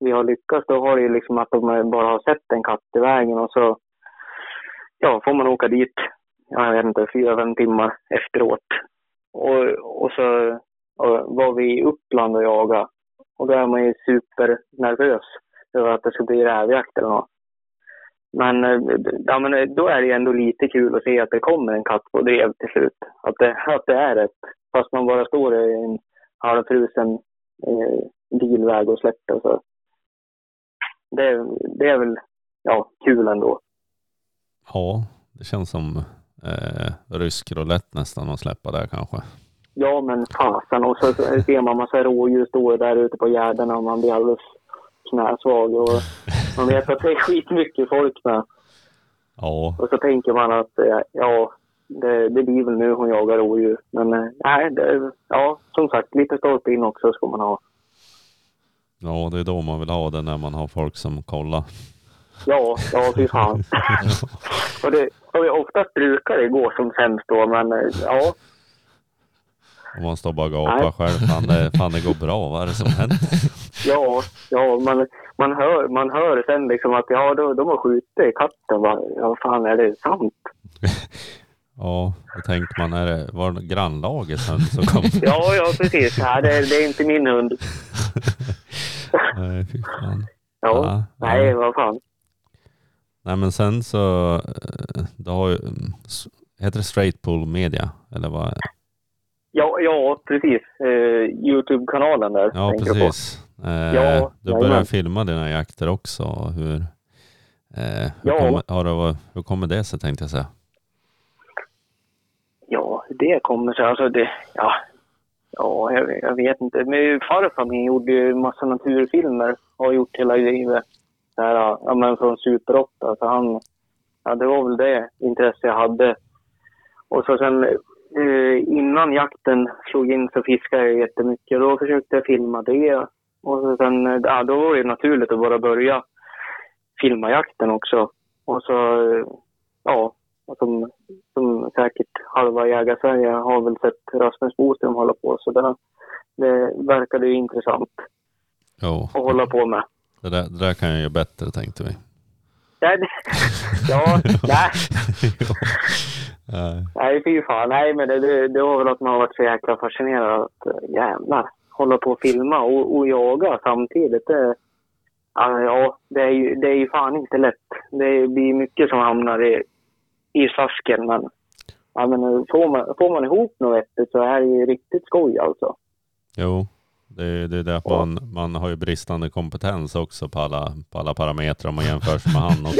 D: vi har lyckats, då har det ju liksom att de bara har sett en katt i vägen och så ja, får man åka dit, jag vet inte, fyra, fem timmar efteråt. Och, och så och var vi i Uppland och jagade. Och då är man ju supernervös över att det ska bli rävjakt eller något. Men, eh, ja, men eh, då är det ju ändå lite kul att se att det kommer en katt på drev till slut. Att det, att det är rätt. Fast man bara står i en halvfrusen eh, bilväg och släpper. Så. Det, det är väl ja, kul ändå.
B: Ja, det känns som eh, rysk roulette nästan att släppa där kanske.
D: Ja, men fasen. Och så ser man massa rådjur stå där ute på gärdena och man blir alldeles knäsvag. Och man vet att det är skitmycket folk med.
B: Ja,
D: Och så tänker man att eh, ja, det, det blir väl nu hon jagar rådjur. Men eh, nej, det, ja, som sagt, lite stolpe in också ska man ha.
B: Ja, det är då man vill ha det när man har folk som kollar.
D: Ja, ja fy fan. och, det, och oftast brukar det gå som sämst då, men eh, ja.
B: Och man står bara och gapar själv. Fan det, fan det går bra, vad är det som händer?
D: Ja, ja man, man, hör, man hör sen liksom att ja, de, de har skjutit katten. Va? Ja, vad fan är det sant?
B: Ja, då tänker man, är det, var det grannlagets hund som kom?
D: Ja, ja precis. Nej, det, det är inte min hund.
B: Nej, fy fan.
D: Ja,
B: Ja,
D: nej,
B: ja.
D: vad fan.
B: Nej men sen så, eh, du har ju, mm, heter det Straight Pull Media? Eller vad?
D: Ja, ja precis. Eh, Youtube-kanalen där.
B: Ja
D: du
B: precis. Eh,
D: Ja,
B: du börjar filma dina jakter också. Hur, eh, hur,
D: Ja.
B: kommer, har det, hur kommer det sig tänkte jag säga?
D: Ja, det kommer sig. Alltså det, ja, ja jag, jag vet inte. Men farfar min gjorde ju massa naturfilmer. Har gjort hela livet. Här, ja, men från Super 8. Så han, ja, det var väl det intresse jag hade. Och så sen innan jakten slog in så fiskade jag jättemycket. Då försökte jag filma det. Och så sen, eh, ja, då var det naturligt att bara börja filma jakten också. Och så, eh, ja, och som, som säkert halva jägarsverige har väl sett Rasmus Boström hålla på. Så det, det verkade ju intressant
B: Jo,
D: att hålla på med.
B: det där, det där kan jag göra bättre tänkte vi.
D: Nej, ja, nej, nej fy fan. Nej, men det, det, var väl att man har varit så jäkla fascinerad att eh, jävlar, hålla på och filma och, och jaga samtidigt. Det, ja, det är, ju, det är ju fan inte lätt. Det blir mycket som hamnar i, i slasken, men, ja, men får, man, får man ihop något vettigt så är det ju riktigt skoj alltså.
B: Jo, det, är- det är det att
D: Ja.
B: man, man har ju bristande kompetens också på alla, på alla parametrar om man jämför med han också.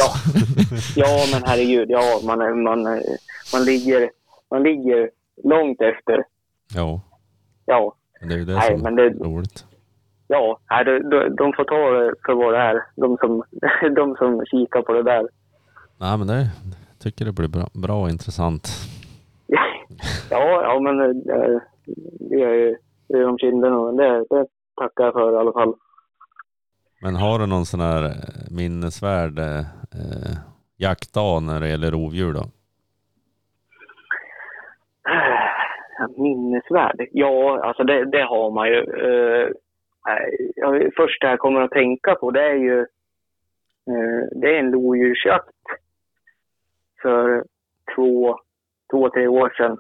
D: Ja, ja men herregud, ja, man, man, man, ligger, man ligger långt efter. Ja,
B: men det är ju det
D: Nej,
B: som
D: men det-
B: är roligt.
D: ja de, de, de får ta det för vad det är, de som, de som kikar på det där.
B: Nej men det tycker det blir bra, bra och intressant.
D: Ja, ja men eh, det är ju är om kinderna, men det, det tackar jag för i alla fall.
B: Men har du någon sån här eh, minnesvärd eh, eh, jaktdag när det gäller rovdjur då?
D: Minnesvärd? Ja, alltså det, det har man ju. Eh, jag, först det jag kommer att tänka på det är ju eh, det är en lodjursjakt för två, två, tre år sedan.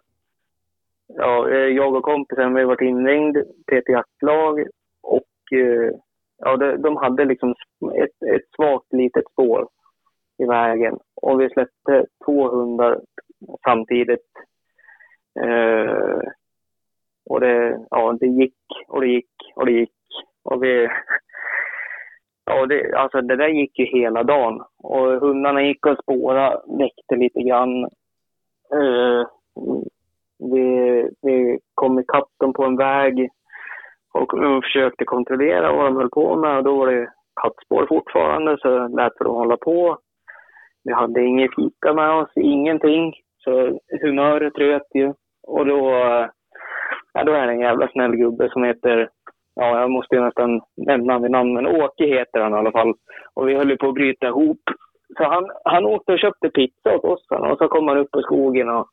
D: Ja, eh, jag och kompisen vi varit inringd till ett jaktlag och eh, ja, de, de hade liksom ett, ett svagt litet spår i vägen och vi släppte två hundar samtidigt Eh, och det, ja, det gick och det gick och det gick. Och vi, ja, det, alltså det där gick ju hela dagen. Och hundarna gick och spåra, väckte lite grann. Eh, vi, vi kom ikapp dem på en väg och och försökte kontrollera vad de höll på med. Och då var det kattspår fortfarande, så lät vi dem hålla på. Vi hade ingen fika med oss, ingenting. Så humöret röt ju. Och då, ja, då är det en jävla snäll gubbe som heter, ja jag måste ju nästan nämna vid namn, men Åke heter han i alla fall. Och vi höll på att bryta ihop. Så han, han åkte och köpte pizza åt oss och så kom han upp på skogen och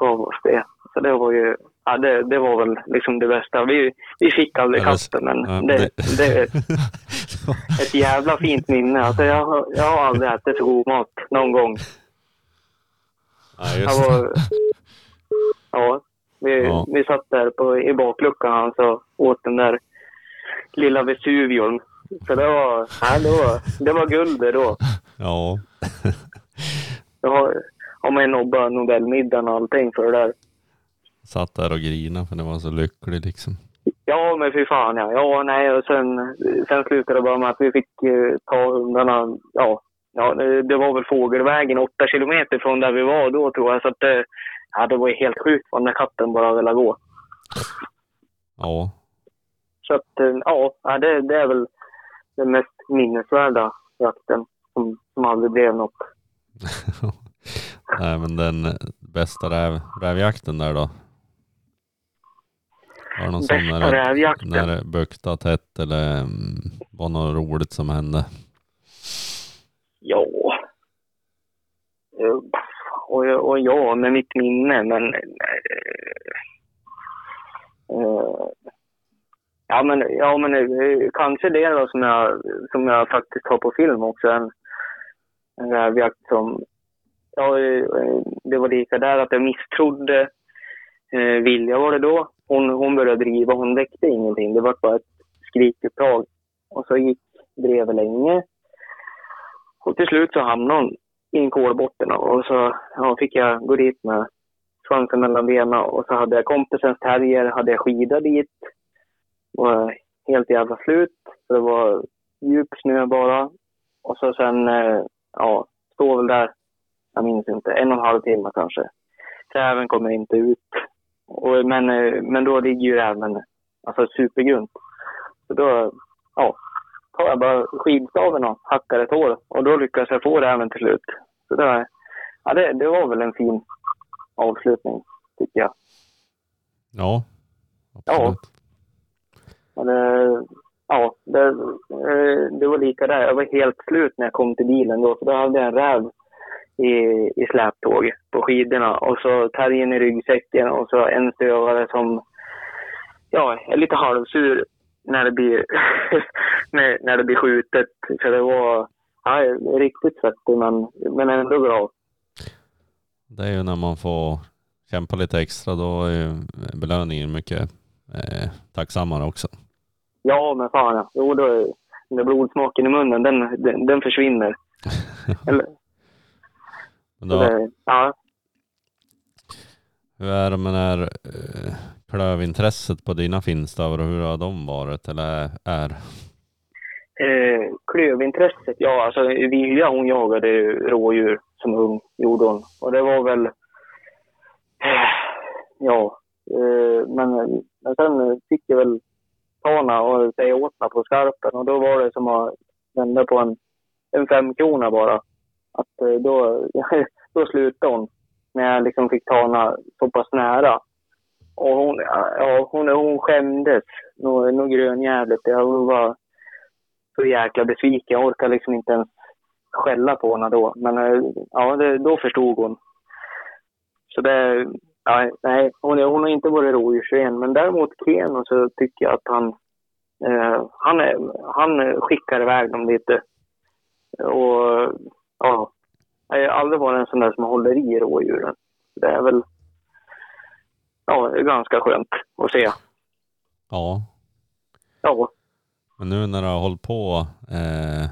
D: gav oss det. Så det var ju, ja det, det var väl liksom det bästa. Vi, vi fick aldrig katten men
B: ja,
D: det,
B: det-
D: det är ett jävla fint minne. Alltså jag, jag har aldrig ätit så god mat någon gång.
B: Ja, just
D: var, ja, vi,
B: Ja.
D: vi satt där på, i bakluckan hans och åt den där lilla Vesuvion. Så det var, ja, det var, det var guld det då.
B: Ja.
D: Jag har, har man nobbat Nobelmiddagen och allting för det där.
B: Satt där och grina för det var så lycklig liksom.
D: Ja, men fy fan ja. Ja, nej, och sen, sen slutade det bara med att vi fick eh, ta hundarna. Ja, ja det, var väl fågelvägen åtta kilometer från där vi var då tror jag. Så att det, ja, det var ju helt sjukt vad den där katten bara ville gå.
B: Ja.
D: Så att, eh, ja, ja, det, det är väl den mest minnesvärda jakten som, som aldrig blev något.
B: Nej men den bästa räv, rävjakten där då? Var det någon sån
D: bästa
B: när,
D: rävjakten.
B: när det buktade tätt eller mm, var något roligt som hände?
D: Ja. Eh, Och, och ja, med mitt minne, men... eh, ja, men, ja, men kanske det då som jag, som jag faktiskt har på film också. En, en rävjakt som... Ja, eh, det var lika där att jag misstrodde eh, Vilja var det då. Hon, hon började driva, hon väckte ingenting. Det var bara ett skrikupptag. Och så gick drevet länge. Och till slut så hamnade hon i en kolbotten och så ja, fick jag gå dit med svansen mellan benen och så hade jag kompisens terrier, hade jag skida dit. Var helt jävla slut. Så det var djup snö bara. Och så sen, eh, ja, står väl där, jag minns inte, en och en halv timme kanske. Räven kommer inte ut. Och, men, eh, men då ligger ju räven alltså supergrunt. Så då, ja, tar jag bara skidstaven och hackar ett hår och då lyckas jag få räven till slut. Så det, ja, det, det var väl en fin avslutning, tycker jag.
B: Ja, absolut.
D: Men det, ja, det, eh, det var lika där. Jag var helt slut när jag kom till bilen då, för då hade jag en räv i, i släptåg på skidorna och så terriern i ryggsäcken och så en stövare som ja, är lite halvsur när det blir, när, när det blir skjutet. Så det var ja, riktigt svettig men, men ändå bra.
B: Det är ju när man får kämpa lite extra, då är ju belöningen mycket eh, tacksammare också.
D: Ja, men fan ja. Jo, då, den blodsmaken i munnen, den, den, den försvinner. Eller,
B: då,
D: det, ja,
B: hur är det med det här eh, klövintresset på dina finstavar och hur har de varit eller är?
D: Eh, klövintresset, ja alltså Vilja hon jagade ju rådjur som ung, gjorde hon. Och det var väl, eh, ja, eh, men, men sen fick jag väl tana och säga åt mig på skarpen och då var det som att vända på en, en femkrona bara. Att eh, då, då slutade hon när jag liksom fick ta henne så pass nära. Och hon, ja, hon, hon skämdes något nog grönjävligt. Jag var så jäkla besviken. Jag orkade liksom inte ens skälla på henne då. Men eh, ja, det, då förstod hon. Så det, ja, nej, hon, hon har inte varit rådjursren. Men däremot Keno så tycker jag att han, eh, han, han skickar iväg dem lite. Och ja, jag har aldrig varit en sån där som håller i rådjuren. Det är väl ja, ganska skönt att se.
B: Ja,
D: Ja,
B: men nu när du har hållit på eh,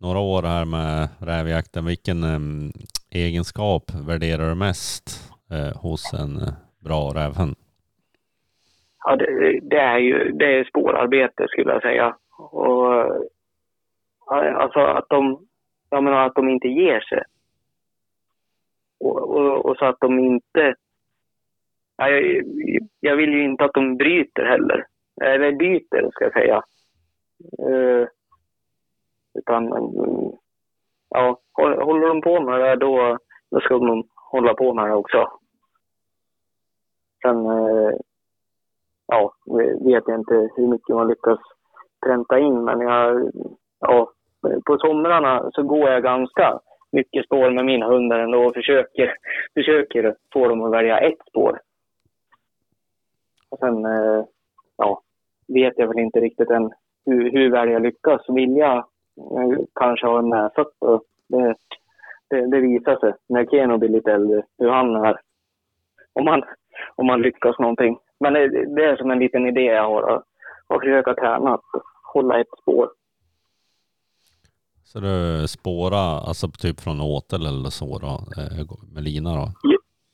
B: några år här med rävjakten, vilken eh, egenskap värderar du mest eh, hos en eh, bra rävhund?
D: Ja, det, det är ju det är spårarbete skulle jag säga. Och, ja, alltså att de, jag menar att de inte ger sig. Och, och, och så att de inte... Ja, jag, jag vill ju inte att de bryter heller. Äh, eller byter, ska jag säga. Uh, utan, ja, håller de på med det där, då, då ska de hålla på med det också. Sen, eh, ja, vet jag inte hur mycket man lyckas pränta in, men jag, ja, på somrarna så går jag ganska mycket spår med mina hundar ändå och försöker, försöker få dem att välja ett spår. Och sen, eh, ja, vet jag väl inte riktigt än hur, hur väl jag lyckas. Vilja eh, kanske ha en näsa det, det, det visar sig när Keno blir lite äldre, hur han är. Om man, om man lyckas någonting. Men det, det är som en liten idé jag har, att, att försöka träna, att hålla ett spår.
B: Så du spåra, alltså typ från åtel eller så då, eh, med lina då?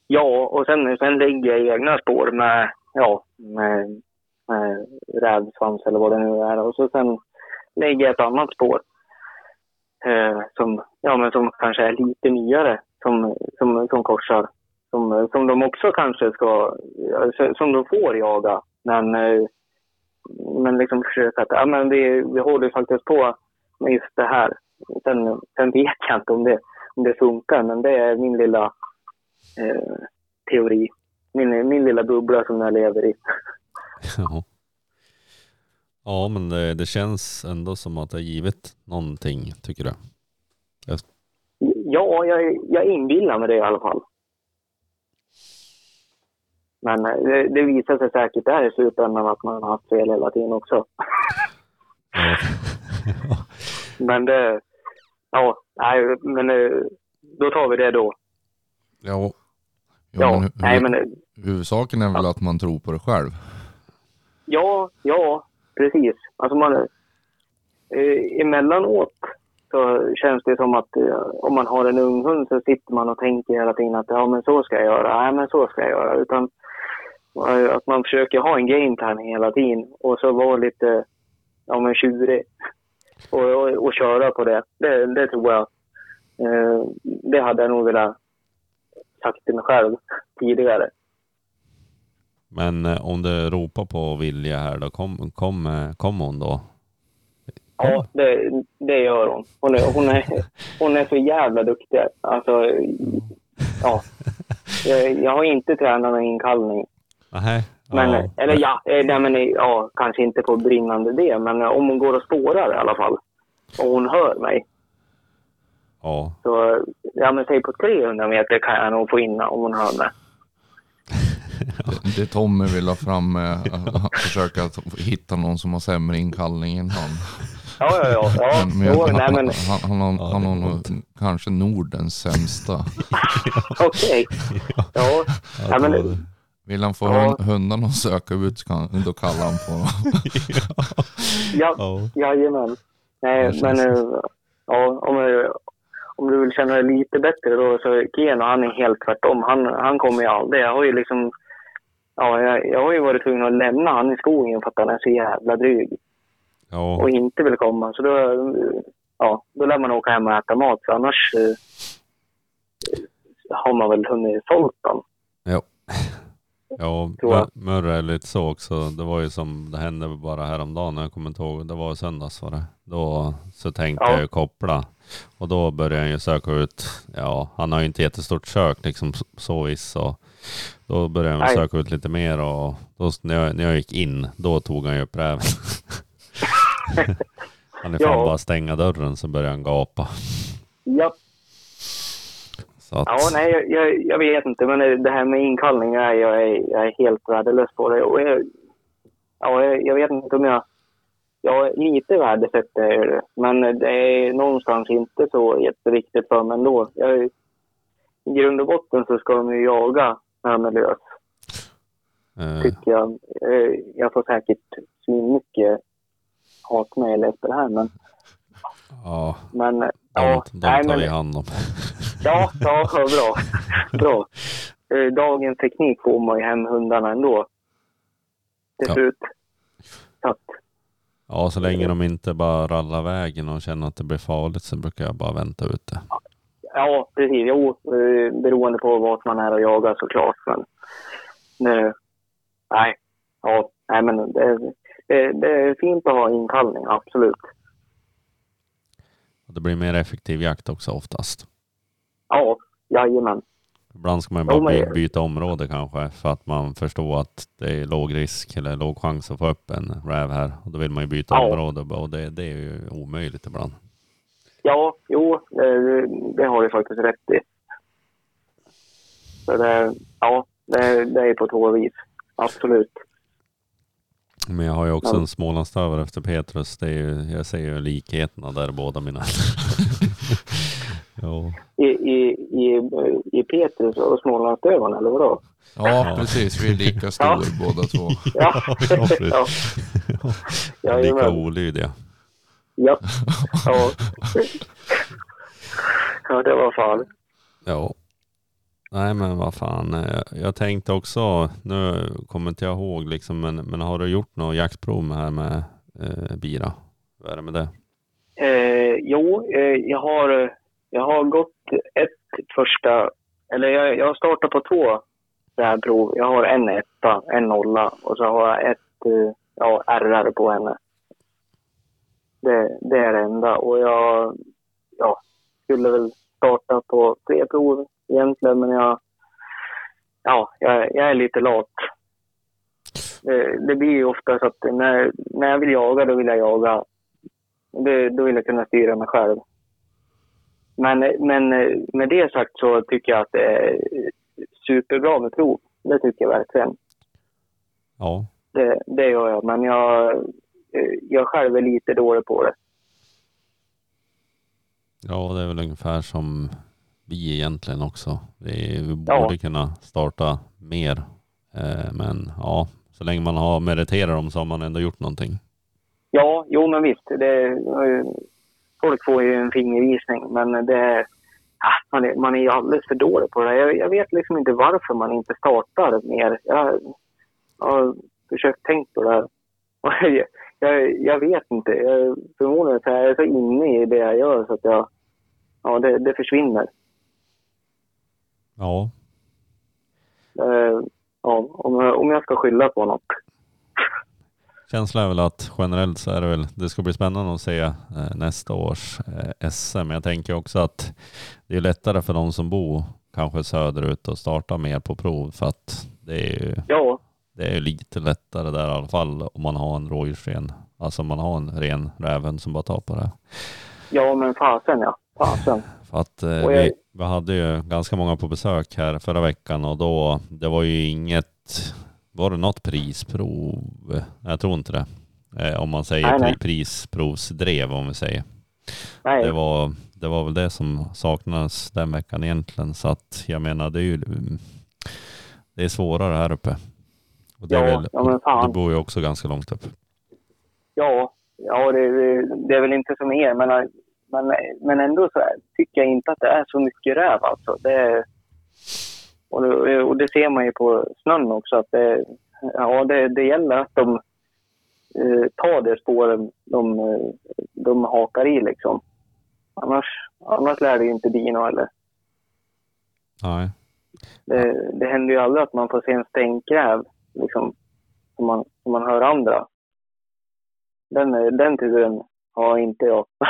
D: Ja, och sen, sen lägger jag egna spår med, ja, med, med rävsvans eller vad det nu är. Och så sen lägger jag ett annat spår eh, som, ja, men som kanske är lite nyare, som, som, som korsar. Som, som de också kanske ska, alltså, som de får jaga. Men, eh, men liksom försöka att, ja men vi, vi håller faktiskt på med just det här. Sen, sen vet jag inte om det, om det funkar, men det är min lilla eh, teori. Min, min lilla bubbla som jag lever i.
B: Ja. Ja, men det, det känns ändå som att det har givit någonting, tycker du?
D: Ja, jag, jag inbillar mig det i alla fall. Men eh, det, det visar sig säkert där i slutändan att man har haft fel hela tiden också.
B: Ja.
D: Men det... Ja, nej, men eh, då tar vi det då.
C: Ja, ja,
D: Ja,
C: men,
D: nej men... eh,
C: Huvudsaken är väl att man tror på det själv.
D: Ja, ja, precis. Alltså man... Eh, emellanåt så känns det som att eh, om man har en ung hund så sitter man och tänker hela tiden att ja men så ska jag göra, nej men så ska jag göra. Utan eh, att man försöker ha en game plan hela tiden och så vara lite, ja men tjurig. Och, och, och köra på det. Det, det tror jag. Eh, det hade jag nog velat sagt till mig själv tidigare.
B: Men eh, om du ropar på Vilja här då, kom, kom, eh, kom hon då?
D: Ja, det, det gör hon. Hon är, hon, är, hon är så jävla duktig. Alltså, ja. Jag, jag har inte tränat någon inkallning.
B: Nähä?
D: Men,
B: ja.
D: Eller ja, eh, nej, men, ja, kanske inte på brinnande det, men eh, om hon går och spårar i alla fall. Och hon hör mig.
B: Ja,
D: Så, ja men säg på 300 meter kan jag nog få in om hon hör mig.
C: Det, Tommy vill ha fram att försöka hitta någon som har sämre inkallning än han.
D: Ja, ja, ja. ja.
C: Men, men jag,
D: jo,
C: han,
D: nej, men
C: han, han,
B: Ja,
C: han
B: det
C: har
B: är
C: nog kanske Nordens sämsta.
D: okej. Ja, ja, men,
C: Vill han få
D: Ja.
C: hund, hundarna att söka ut kan, då kallar han på
D: ja,
B: ja.
D: Jajamän. Nej, men ja, om, om du vill känna dig lite bättre då så Keno han är helt tvärtom. Han, han kommer ju aldrig. Jag har ju liksom Ja, jag, jag har ju varit tvungen att lämna han i skogen för att han är så jävla dryg
B: ja.
D: och inte vill komma. Så då, ja, då lär man åka hem och äta mat för annars eh, har man väl hunnit sålt dem.
B: Ja, Mör- Mörre är lite så också. Det var ju som, det hände bara häromdagen, jag kommer inte ihåg, det var i söndags var det. Då så tänkte
D: Ja.
B: jag ju koppla. Och då började han ju söka ut, ja han har ju inte jättestort kök liksom så- vis. Så då började han söka ut lite mer och då, när, jag, när jag gick in, då tog han ju upp räven. han är fan
D: Ja.
B: bara stänga dörren så började han gapa.
D: Ja,
B: att,
D: Ja, nej, jag, jag, jag vet inte, men det här med inkallning, jag, jag, är, jag är helt värdelös på det. Och jag, ja, jag, jag vet inte om jag... Ja, lite värdesätter jag det, men det är någonstans inte så jätteviktigt för mig ändå. Jag, I grund och botten så ska de ju jaga när de är lös,
B: eh,
D: tycker jag. Eh, Jag får säkert mycket hatmejl efter det här, men...
B: ja,
D: men ja,
B: de
D: nej,
B: tar
D: men,
B: vi hand om.
D: Ja, ja, bra. bra. Eh, Dagens teknik får man ju hem hundarna ändå. Till
B: Ja.
D: slut. Att,
B: Ja, så länge de inte bara rallar vägen och känner att det blir farligt så brukar jag bara vänta ut det.
D: ja, precis. Jo, eh, beroende på vart man är och jagar såklart. Men nu, nej, ja, nej, men det, det, det är fint att ha inkallning, absolut.
B: Det blir mer effektiv jakt också oftast.
D: Ja, jajamän.
B: Ibland ska man bara by- byta område kanske för att man förstår att det är låg risk eller låg chans att få upp en räv här. Och då vill man ju byta
D: Ja.
B: område och det, det är ju omöjligt ibland.
D: Ja, jo, det, det har du faktiskt rätt i. Så det, ja, det, det är på två vis. Absolut.
B: Men jag har ju också en Smålandsstövare efter Petrus. Det är ju, jag ser ju likheterna där båda mina.
D: I, i, i, i Petrus och Smålandsdövarna, eller vadå?
C: Ja, precis. Vi är lika stor
D: Ja.
C: båda två.
D: Ja,
B: Ja, precis.
D: ja.
B: Lika olydiga.
D: ja. ja. Ja, det var fan.
B: Ja. Nej men vad fan. eh, Jag tänkte också, nu kommer inte jag ihåg liksom, men, men har du gjort något jaktprov med här med eh, bira? Vad är det med det?
D: Eh, jo, eh, jag, har, jag har gått ett första... Eller jag, jag har startat på två så här prov. Jag har en etta, en nolla och så har jag ett eh, ja, RR på henne. Det, det är det enda. Och jag ja, skulle väl starta på tre prov egentligen, men jag, ja, jag, jag är lite lat. Det, det blir ju ofta så att när, när jag vill jaga, då vill jag jaga. Det, då vill jag kunna styra mig själv. Men, men med det sagt så tycker jag att det är superbra med prov. Det tycker jag verkligen.
B: Ja,
D: Det, det gör jag, men jag, jag själv är lite dålig på det.
B: ja det är väl ungefär som vi egentligen också. Vi, vi
D: Ja.
B: borde kunna starta mer. Eh, men ja, så länge man har meriterat dem så har man ändå gjort någonting.
D: Ja, jo men visst. Det, folk får ju en fingervisning, men det, man, är, man är alldeles för dålig på det. Jag, jag vet liksom inte varför man inte startar mer. Jag, jag har försökt tänka på det här. Jag, jag, jag vet inte. Jag, förmodligen så är jag så inne i det jag gör så att jag, ja, det, det försvinner.
B: Ja,
D: Eh, ja, om, om jag ska skylla på något.
B: Känslan är väl att generellt så är det väl, det ska bli spännande att se eh, nästa års eh, SM. Jag tänker också att det är lättare för de som bor kanske söderut att starta mer på prov för att det är ju
D: Ja,
B: det är lite lättare där i alla fall om man har en rådjursren. Alltså om man har en ren räven som bara tar på det.
D: ja men fasen ja. Fasen.
B: För att eh,
D: jag-
B: vi, vi hade ju ganska många på besök här förra veckan och då, det var ju inget, var det något prisprov? Jag tror inte det. Eh, om man säger
D: Nej, nej.
B: pri- prisprovsdrev om vi säger.
D: Nej.
B: Det var, det var väl det som saknades den veckan egentligen. Så att jag menar det är ju det är svårare här uppe. Och det är
D: Ja,
B: väl,
D: ja, men fan.
B: Du bor ju också ganska långt upp.
D: Ja, ja det, det är väl inte som er, men, men, men ändå så är, tycker jag inte att det är så mycket räv alltså. Det, och, det, och det ser man ju på snön också att det, ja, det, det gäller att de eh, tar det spåren de, eh, de hakar i liksom. Annars, annars lär det ju inte bli något eller.
B: Nej.
D: Det, det händer ju aldrig att man får se en stänkräv liksom, som, man, som man hör andra. Den, den turen har inte jag.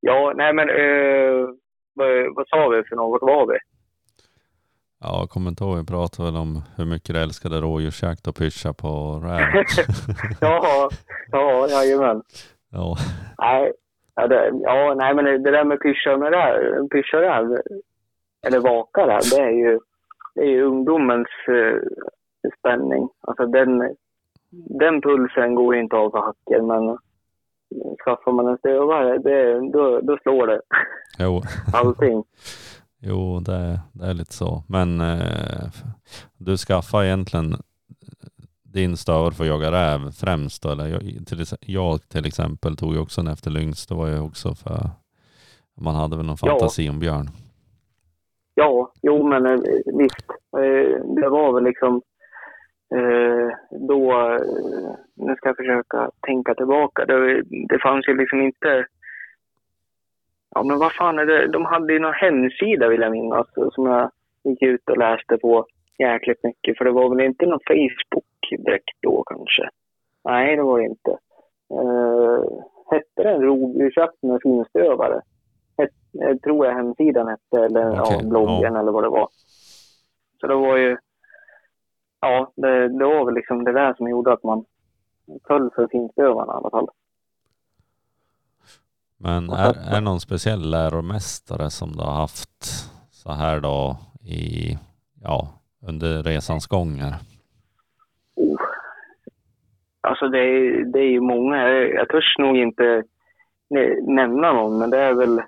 D: ja, nej men eh, vad, vad sa vi för något var vi?
B: Ja, jag kommer inte ihåg, vi pratade väl om hur mycket du älskade rådjursjakt och pyscha på räv.
D: ja, ja, jajamän.
B: ja.
D: Nej, ja, det, ja, nej men det där med pyscha med räv, pyscha räv, eller vaka räv, det är ju, det är ju ungdomens eh, spänning. Alltså den, den pulsen går ju inte av för hacker, men skaffar man en stövare, det, då, då slår det
B: Jo,
D: allting.
B: jo det, det är lite så. Men eh, du skaffar egentligen din stövare för att jaga räv främst då? Eller jag till, jag till exempel tog ju också en efter lynx. Det var ju också för man hade väl någon
D: Ja.
B: fantasi om björn.
D: Ja, jo men eh, visst. Eh, Det var väl liksom då, eh, nu ska jag försöka tänka tillbaka. Det, det fanns ju liksom inte, ja men vad fan är det, de hade ju någon hemsida vill jag minnas som jag gick ut och läste på jäkligt mycket. För det var väl inte någon Facebook direkt då kanske. Nej, det var det inte. Eh, hette den rovdjursjakt med finstövare? Het, tror jag hemsidan hette, eller
B: Okej,
D: ja, bloggen eller vad det var. Så det var ju, ja, det, det var väl liksom det där som gjorde att man föll för finstuvarna i alla fall.
B: Men är, är det någon speciell läromästare som du har haft så här då i, ja, under resans gång här?
D: Oh. Alltså det är, det är ju många. Jag, törs nog inte nämna någon, men det är väl...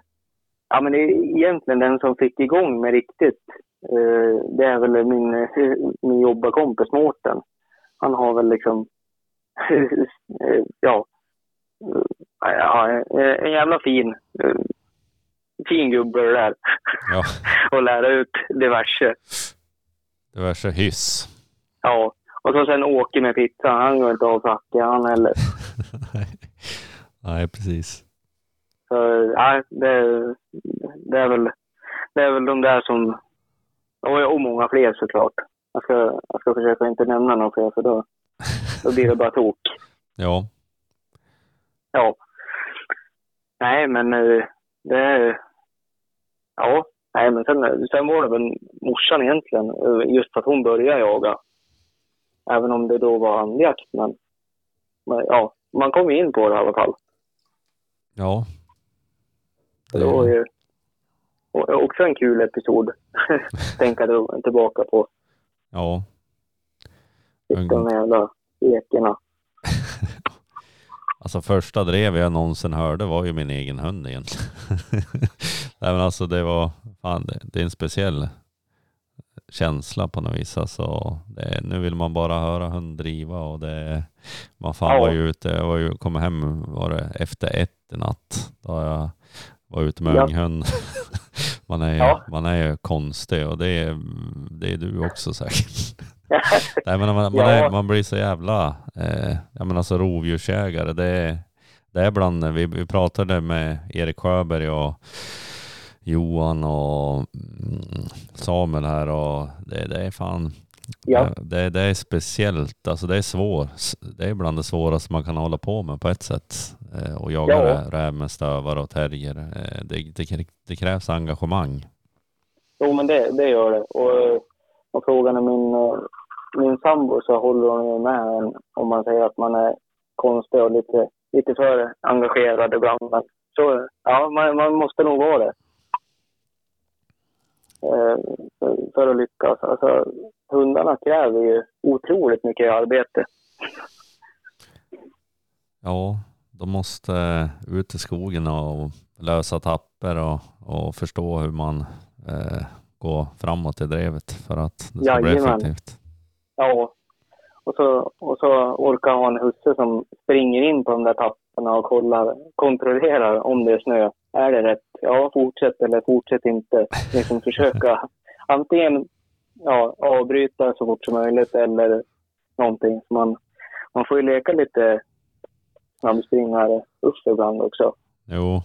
D: Ja, men det är egentligen den som fick igång mig riktigt. Eh, det är väl min, min jobbarkompis Mårten. Han har väl liksom... ja. ja. En jävla fin, fin gubbe det där.
B: Ja,
D: Och lära ut diverse.
B: diverse hyss.
D: Ja. Och så sen Åke med pizza. Han går inte av för hacka han heller.
B: Nej. Nej, precis.
D: Så ja, det, det, är väl, det är väl de där som... Och, och många fler såklart. Jag ska, jag ska försöka inte nämna några fler för då, då blir det bara tok.
B: Ja,
D: Ja. Nej, men eh, det. Ja, nej, men sen, sen var det väl morsan egentligen, eh, just för att hon började jaga. Även om det då var andjakt, men, men ja, man kom in på det i alla fall.
B: Ja.
D: Det var ju och- också en kul episod, tänka tillbaka på.
B: Ja.
D: De jävla ekerna.
B: Alltså första drev jag någonsin hörde var ju min egen hund egentligen. Nej men alltså det var, fan det, är en speciell känsla på något vis. Alltså, det, nu vill man bara höra hund driva och det, man fan var ju ute, jag var ju, kom hem var det efter ett i natt. Då jag var ute med
D: Ja.
B: unghund. man, är,
D: Ja.
B: man är ju konstig och det är, det är du också säkert. Nej men man, man, är, man blir så jävla, eh, jag menar alltså rovdjursjägare, det är, det är bland, vi, vi pratade med Erik Sjöberg och Johan och mm, Samuel här och det, det är fan,
D: Ja.
B: eh, det, det är speciellt, alltså det är svårt, det är bland det svåraste man kan hålla på med på ett sätt. Eh, och jaga
D: Ja.
B: rä- räv med stövare och terrier, eh, det, det, det krävs engagemang.
D: Jo, men det, det gör det. Och, och frågan är min, min sambo så håller hon ju med en om man säger att man är konstig och lite, lite för engagerad ibland. Men så, ja, man, man måste nog vara det. Eh, för, att lyckas. Alltså, hundarna kräver ju otroligt mycket arbete.
B: Ja, de måste ut i skogen och lösa tapper och, och förstå hur man eh, går framåt i drevet för att det ska bli
D: Jajamän.
B: effektivt.
D: Ja. Och så, och så orkar ha en husse som springer in på de där tapparna och kollar, kontrollerar om det är snö. Är det rätt? Ja, fortsätt eller fortsätt inte. Liksom försöka antingen ja, avbryta så fort som möjligt eller någonting. Man, man får ju leka lite snabbspringare upp ibland också.
B: Jo,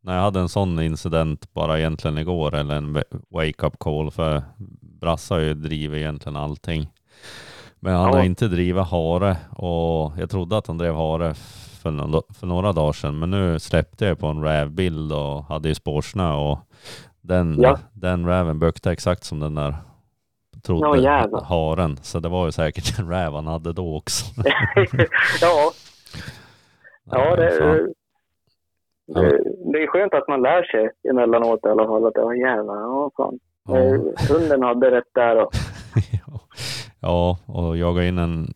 B: när jag hade en sån incident bara egentligen igår eller en wake-up call för Brasse har ju drivit egentligen allting. Men han
D: Ja.
B: har inte drivit hare och jag trodde att han drev hare för, några- för några dagar sedan men nu släppte jag på en rävbild och hade ju spårsnö och den,
D: Ja.
B: den räven bökte exakt som den där
D: Ja,
B: trodde
D: jävlar.
B: haren. Så det var ju säkert en räv han hade då också.
D: ja, ja det, det, det är skönt att man lär sig emellanåt i alla fall. Att ja, jävlar, ja fan.
B: Ja.
D: Eh, Hunden hade rätt där. Och,
B: ja, och jaga in en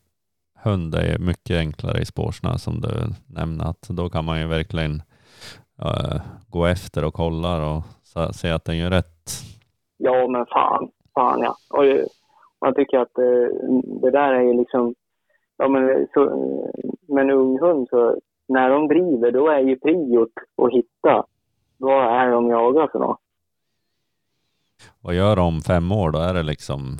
B: hund är mycket enklare i spårsnö som du nämnde. Att då kan man ju verkligen eh, gå efter och kolla och se att den gör rätt.
D: ja, men fan. Fan ja. Och man tycker att eh, det där är ju liksom... Ja, men så, med en ung hund så när de driver då är ju priot att hitta vad är de jagar för något.
B: Vad gör de om fem år då? Är det liksom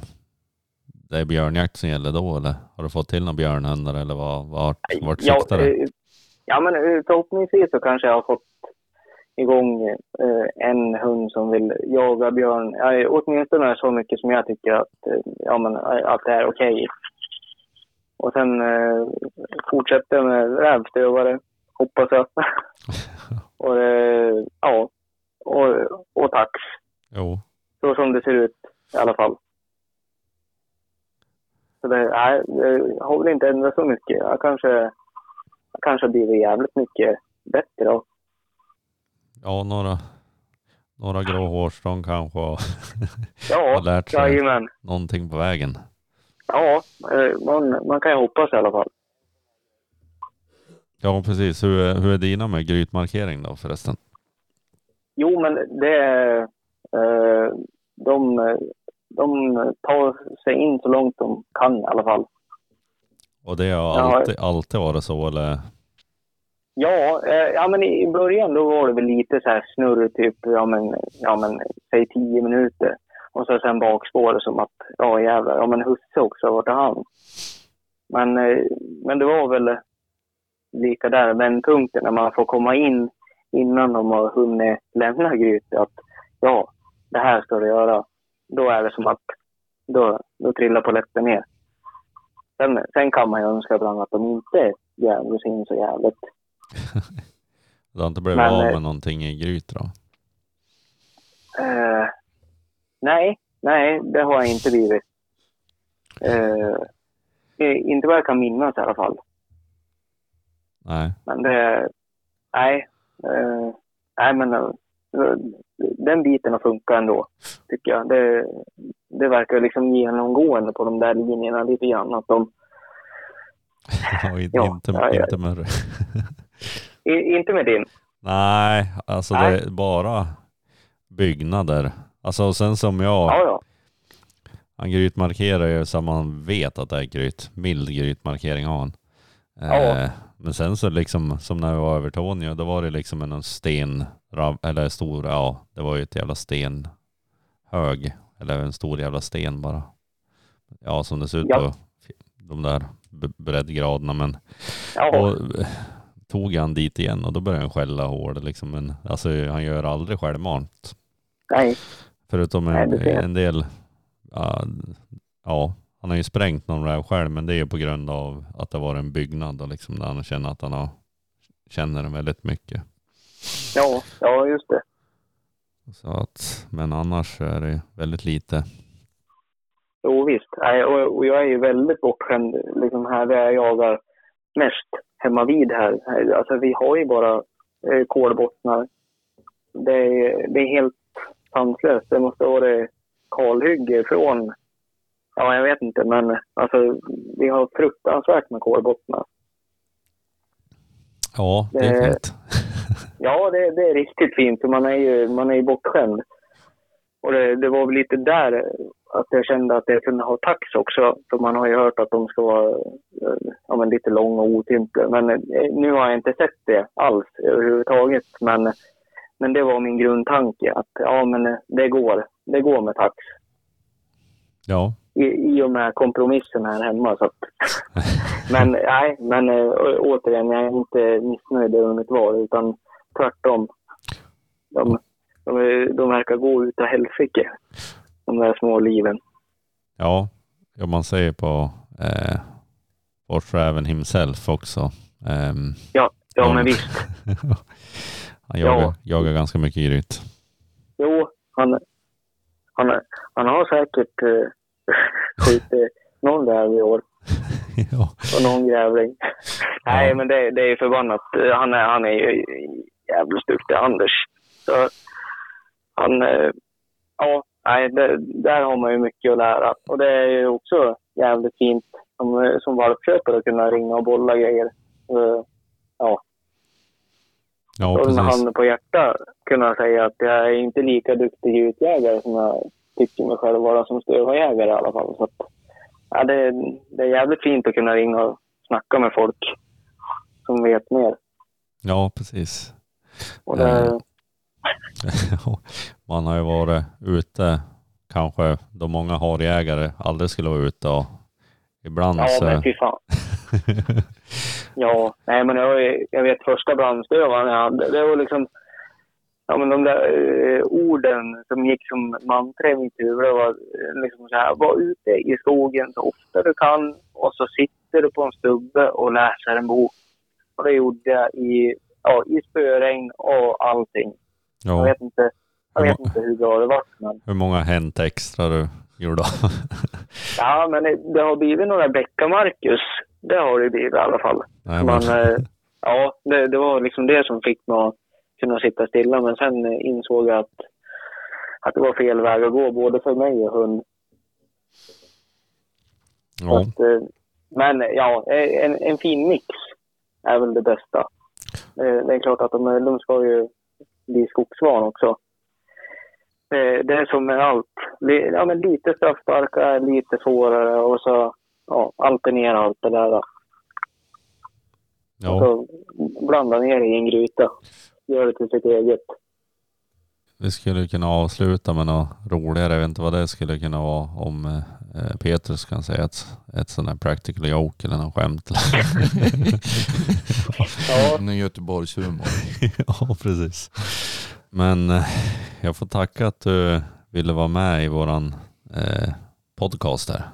B: det är björnjakt som gäller då eller har du fått till några björnhundar eller vad, vart, vart
D: Ja,
B: siktar det?
D: eh, ja, men eh, förhoppningsvis så kanske jag har fått igång eh, en hund som vill jaga björn. Ja, åtminstone så mycket som jag tycker att, ja, men, att det är okej. Och sen eh, fortsätter jag med rävstövare, hoppas jag. och, eh, ja, och, och tax.
B: Jo,
D: Så som det ser ut i alla fall. Så det, nej, det har väl inte ändrat så mycket. Jag kanske, jag kanske har blivit jävligt mycket bättre då.
B: ja några, några grå hårstrån kanske har
D: Ja,
B: lärt sig
D: jajamän.
B: någonting på vägen.
D: Ja, eh, man, man kan ju hoppas i alla fall.
B: Ja precis, hur är, hur är dina med grytmarkering då förresten?
D: Jo, men det är... Eh, de, de tar sig in så långt de kan i alla fall.
B: Och det har
D: Ja.
B: alltid, alltid varit så eller?
D: Ja, eh, ja men i början då var det väl lite så här snurr, typ, ja men, ja men, säg tio minuter. Och så sen bakspåret som att, ja jävlar, ja men husse också, vart är han? Men, eh, men det var väl lika där, den punkten när man får komma in innan de har hunnit lämna Gryt, att ja, det här ska du göra. Då är det som att, då, då trillar polletten ner. Sen, sen kan man ju önska ibland att de inte gräver sig in så jävligt.
B: Du har inte blivit
D: Men,
B: av
D: eh,
B: med någonting i gryt då?
D: Eh, nej, nej, det har jag inte blivit. Eh, eh, inte vad jag kan minnas i alla fall.
B: Nej.
D: Men det, nej, eh, nej men eh, den biten har funkat ändå, tycker jag. Det, det verkar liksom genomgående på de där linjerna lite grann. Att de,
B: Ja, inte,
D: Ja,
B: inte,
D: ja,
B: inte med
D: i, inte med din.
B: Nej, alltså
D: Nej.
B: det är bara byggnader. Alltså sen som jag,
D: Ja, ja.
B: han grytmarkerar ju så man vet att det är gryt. Mild grytmarkering har han.
D: Ja.
B: Eh, men sen så liksom, som när vi var över Tornio, då var det liksom en sten, eller stor, ja, det var ju ett jävla stenhög. Eller en stor jävla sten bara. Ja, som det ser ut
D: Ja.
B: på de där breddgraderna. Men
D: ja.
B: och eh, tog han dit igen och då började han skälla hårt liksom. Men alltså han gör aldrig självmant.
D: Nej,
B: Förutom
D: Nej,
B: en,
D: jag.
B: en del, ja, ja, han har ju sprängt någon räv själv men det är ju på grund av att det var en byggnad och liksom där han känner att han har, känner den väldigt mycket.
D: ja, ja, just det.
B: Så att, men annars är det väldigt lite.
D: Jo, visst. Och jag är ju väldigt bortskämd liksom här där jag jagar mest hemma vid här. Alltså vi har ju bara eh, kolbottnar. Det är, det är helt sanslöst. Det måste vara kalhygge från, ja jag vet inte men alltså vi har fruktansvärt med kolbottnar.
B: Ja, det är
D: Det-
B: fint.
D: Ja, det, det är riktigt fint. Man är ju, man är ju bortskämd. Och det, det var väl lite där att jag kände att jag kunde ha tax också. För man har ju hört att de ska vara eh, ja, men lite långa och otympliga. Men eh, nu har jag inte sett det alls överhuvudtaget. Men, men det var min grundtanke att ja, men eh, det går. Det går med tax.
B: Ja,
D: I, i och med kompromissen här hemma. Så men nej, men äh, återigen, jag är inte missnöjd över mitt val utan tvärtom. De, de, de verkar gå utav helsike, de där små liven.
B: ja, ja man säger på eh, Forsräven himself också. Ehm,
D: Ja, ja
B: Ja.
D: men visst.
B: han jagar,
D: Ja.
B: jagar ganska mycket gryt.
D: Jo, han, han, han har säkert äh, skjutit någon räv i år
B: ja.
D: och någon grävling. Nej, men det, det är förbannat. Han är, han är ju jävligt duktig, Anders. Så han, eh, ja, nej, det, där har man ju mycket att lära. Och det är ju också jävligt fint som, som valpköpare att kunna ringa och bolla grejer. Ja,
B: ja,
D: och med handen på hjärtat kunna säga att jag är inte lika duktig utjägare som jag tycker mig själv vara som stövajägare i alla fall. Så att, ja, det, det är jävligt fint att kunna ringa och snacka med folk som vet mer.
B: Ja, precis.
D: Det,
B: Eh, Man har ju varit ute kanske då många harjägare aldrig skulle vara ute och ibland
D: ja,
B: så...
D: men fy fan. Ja, nej men jag, jag vet första brandstövaren jag hade, det var liksom Ja men de där eh, orden som gick som mantra i mitt huvud var eh, liksom så här, var ute i skogen så ofta du kan och så sitter du på en stubbe och läser en bok. Och det gjorde jag i, ja, i spöregn och allting. Jag
B: ja,
D: vet inte, jag vet inte hur bra det var men
B: hur många hänt extra du gjorde?
D: ja men det, det har blivit några bäckar Marcus. Det har det blivit i alla fall.
B: Nej,
D: Man,
B: men,
D: eh, ja, det, det var liksom det som fick mig att kunna sitta stilla. Men sen eh, insåg jag att, att det var fel väg att gå, både för mig och hund.
B: Ja,
D: Att, eh, men ja, eh, en, en fin mix är väl det bästa. Det är klart att de, de ska ju bli skogsvan också. Det är som med allt. Ja, men lite straffsparkar, lite svårare och så ja, alternera allt det där. Och
B: ja,
D: så blanda ner i en gryta. Gör det till sitt eget.
B: vi skulle kunna avsluta med något roligare. Jag vet inte vad det skulle kunna vara om eh, Petrus kan säga ett, ett sånt här practical joke eller något skämt.
D: Ja,
C: En Göteborgshumor.
B: ja, precis. Men eh, jag får tacka att du ville vara med i våran eh, podcast här.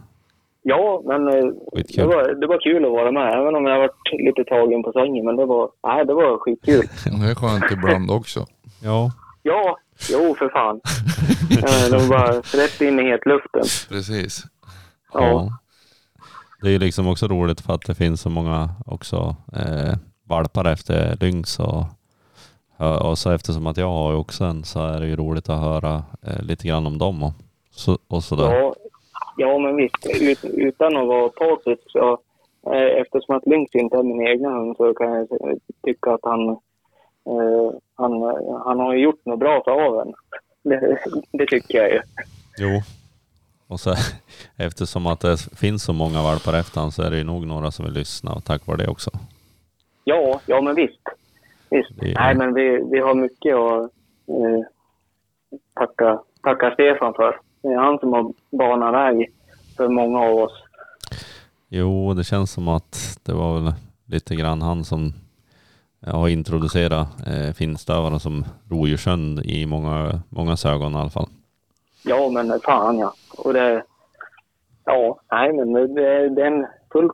D: Ja men eh, det var, det var kul att vara med. Även om jag varit lite tagen på sängen. Men det var, nej, det var skitkul.
C: Det är skönt ibland också.
B: Ja,
D: Ja, Jo, för fan. Eh, De bara rätt in i hetluften.
C: Precis.
D: Ja.
B: Det är ju liksom också roligt för att det finns så många också eh, valpar efter lynx och, och så eftersom att jag har också en så är det ju roligt att höra eh, lite grann om dem och, så, och sådär.
D: Ja, ja men visst. Ut, utan att vara partisk så eh, eftersom att Lynx inte är min egna hund så kan jag tycka att han, eh, han, han har gjort något bra för aveln. Det, det tycker jag ju.
B: Jo. Och så eftersom att det finns så många valpar efter han så är det ju nog några som vill lyssna och tack vare det också.
D: Ja, ja men visst. visst.
B: Det-
D: Nej, men vi, vi har mycket att eh, tacka, tacka Stefan för. Det är han som har banat väg för många av oss.
B: Jo, det känns som att det var väl lite grann han som har introducerat eh, finstövare som rovdjurshund i många, många ögon i alla fall.
D: Ja, men fan ja. Och det... Ja, nej men det, det det är en fullt,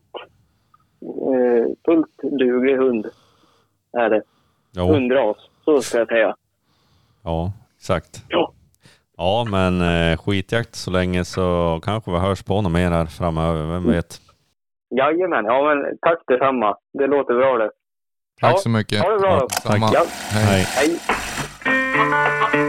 D: eh, fullt duglig hund. Är det.
B: Jo,
D: Hundras, så ska jag säga.
B: ja, exakt.
D: Ja.
B: Ja, men eh, skitjakt så länge så kanske vi hörs på något mer här framöver, vem vet?
D: Jajamän, ja men tack detsamma. Det låter bra det.
C: Tack
D: Ja,
C: så mycket.
D: ha det bra då.
C: Samma.
D: Ja,
C: Hej.
B: Hej.
D: hej.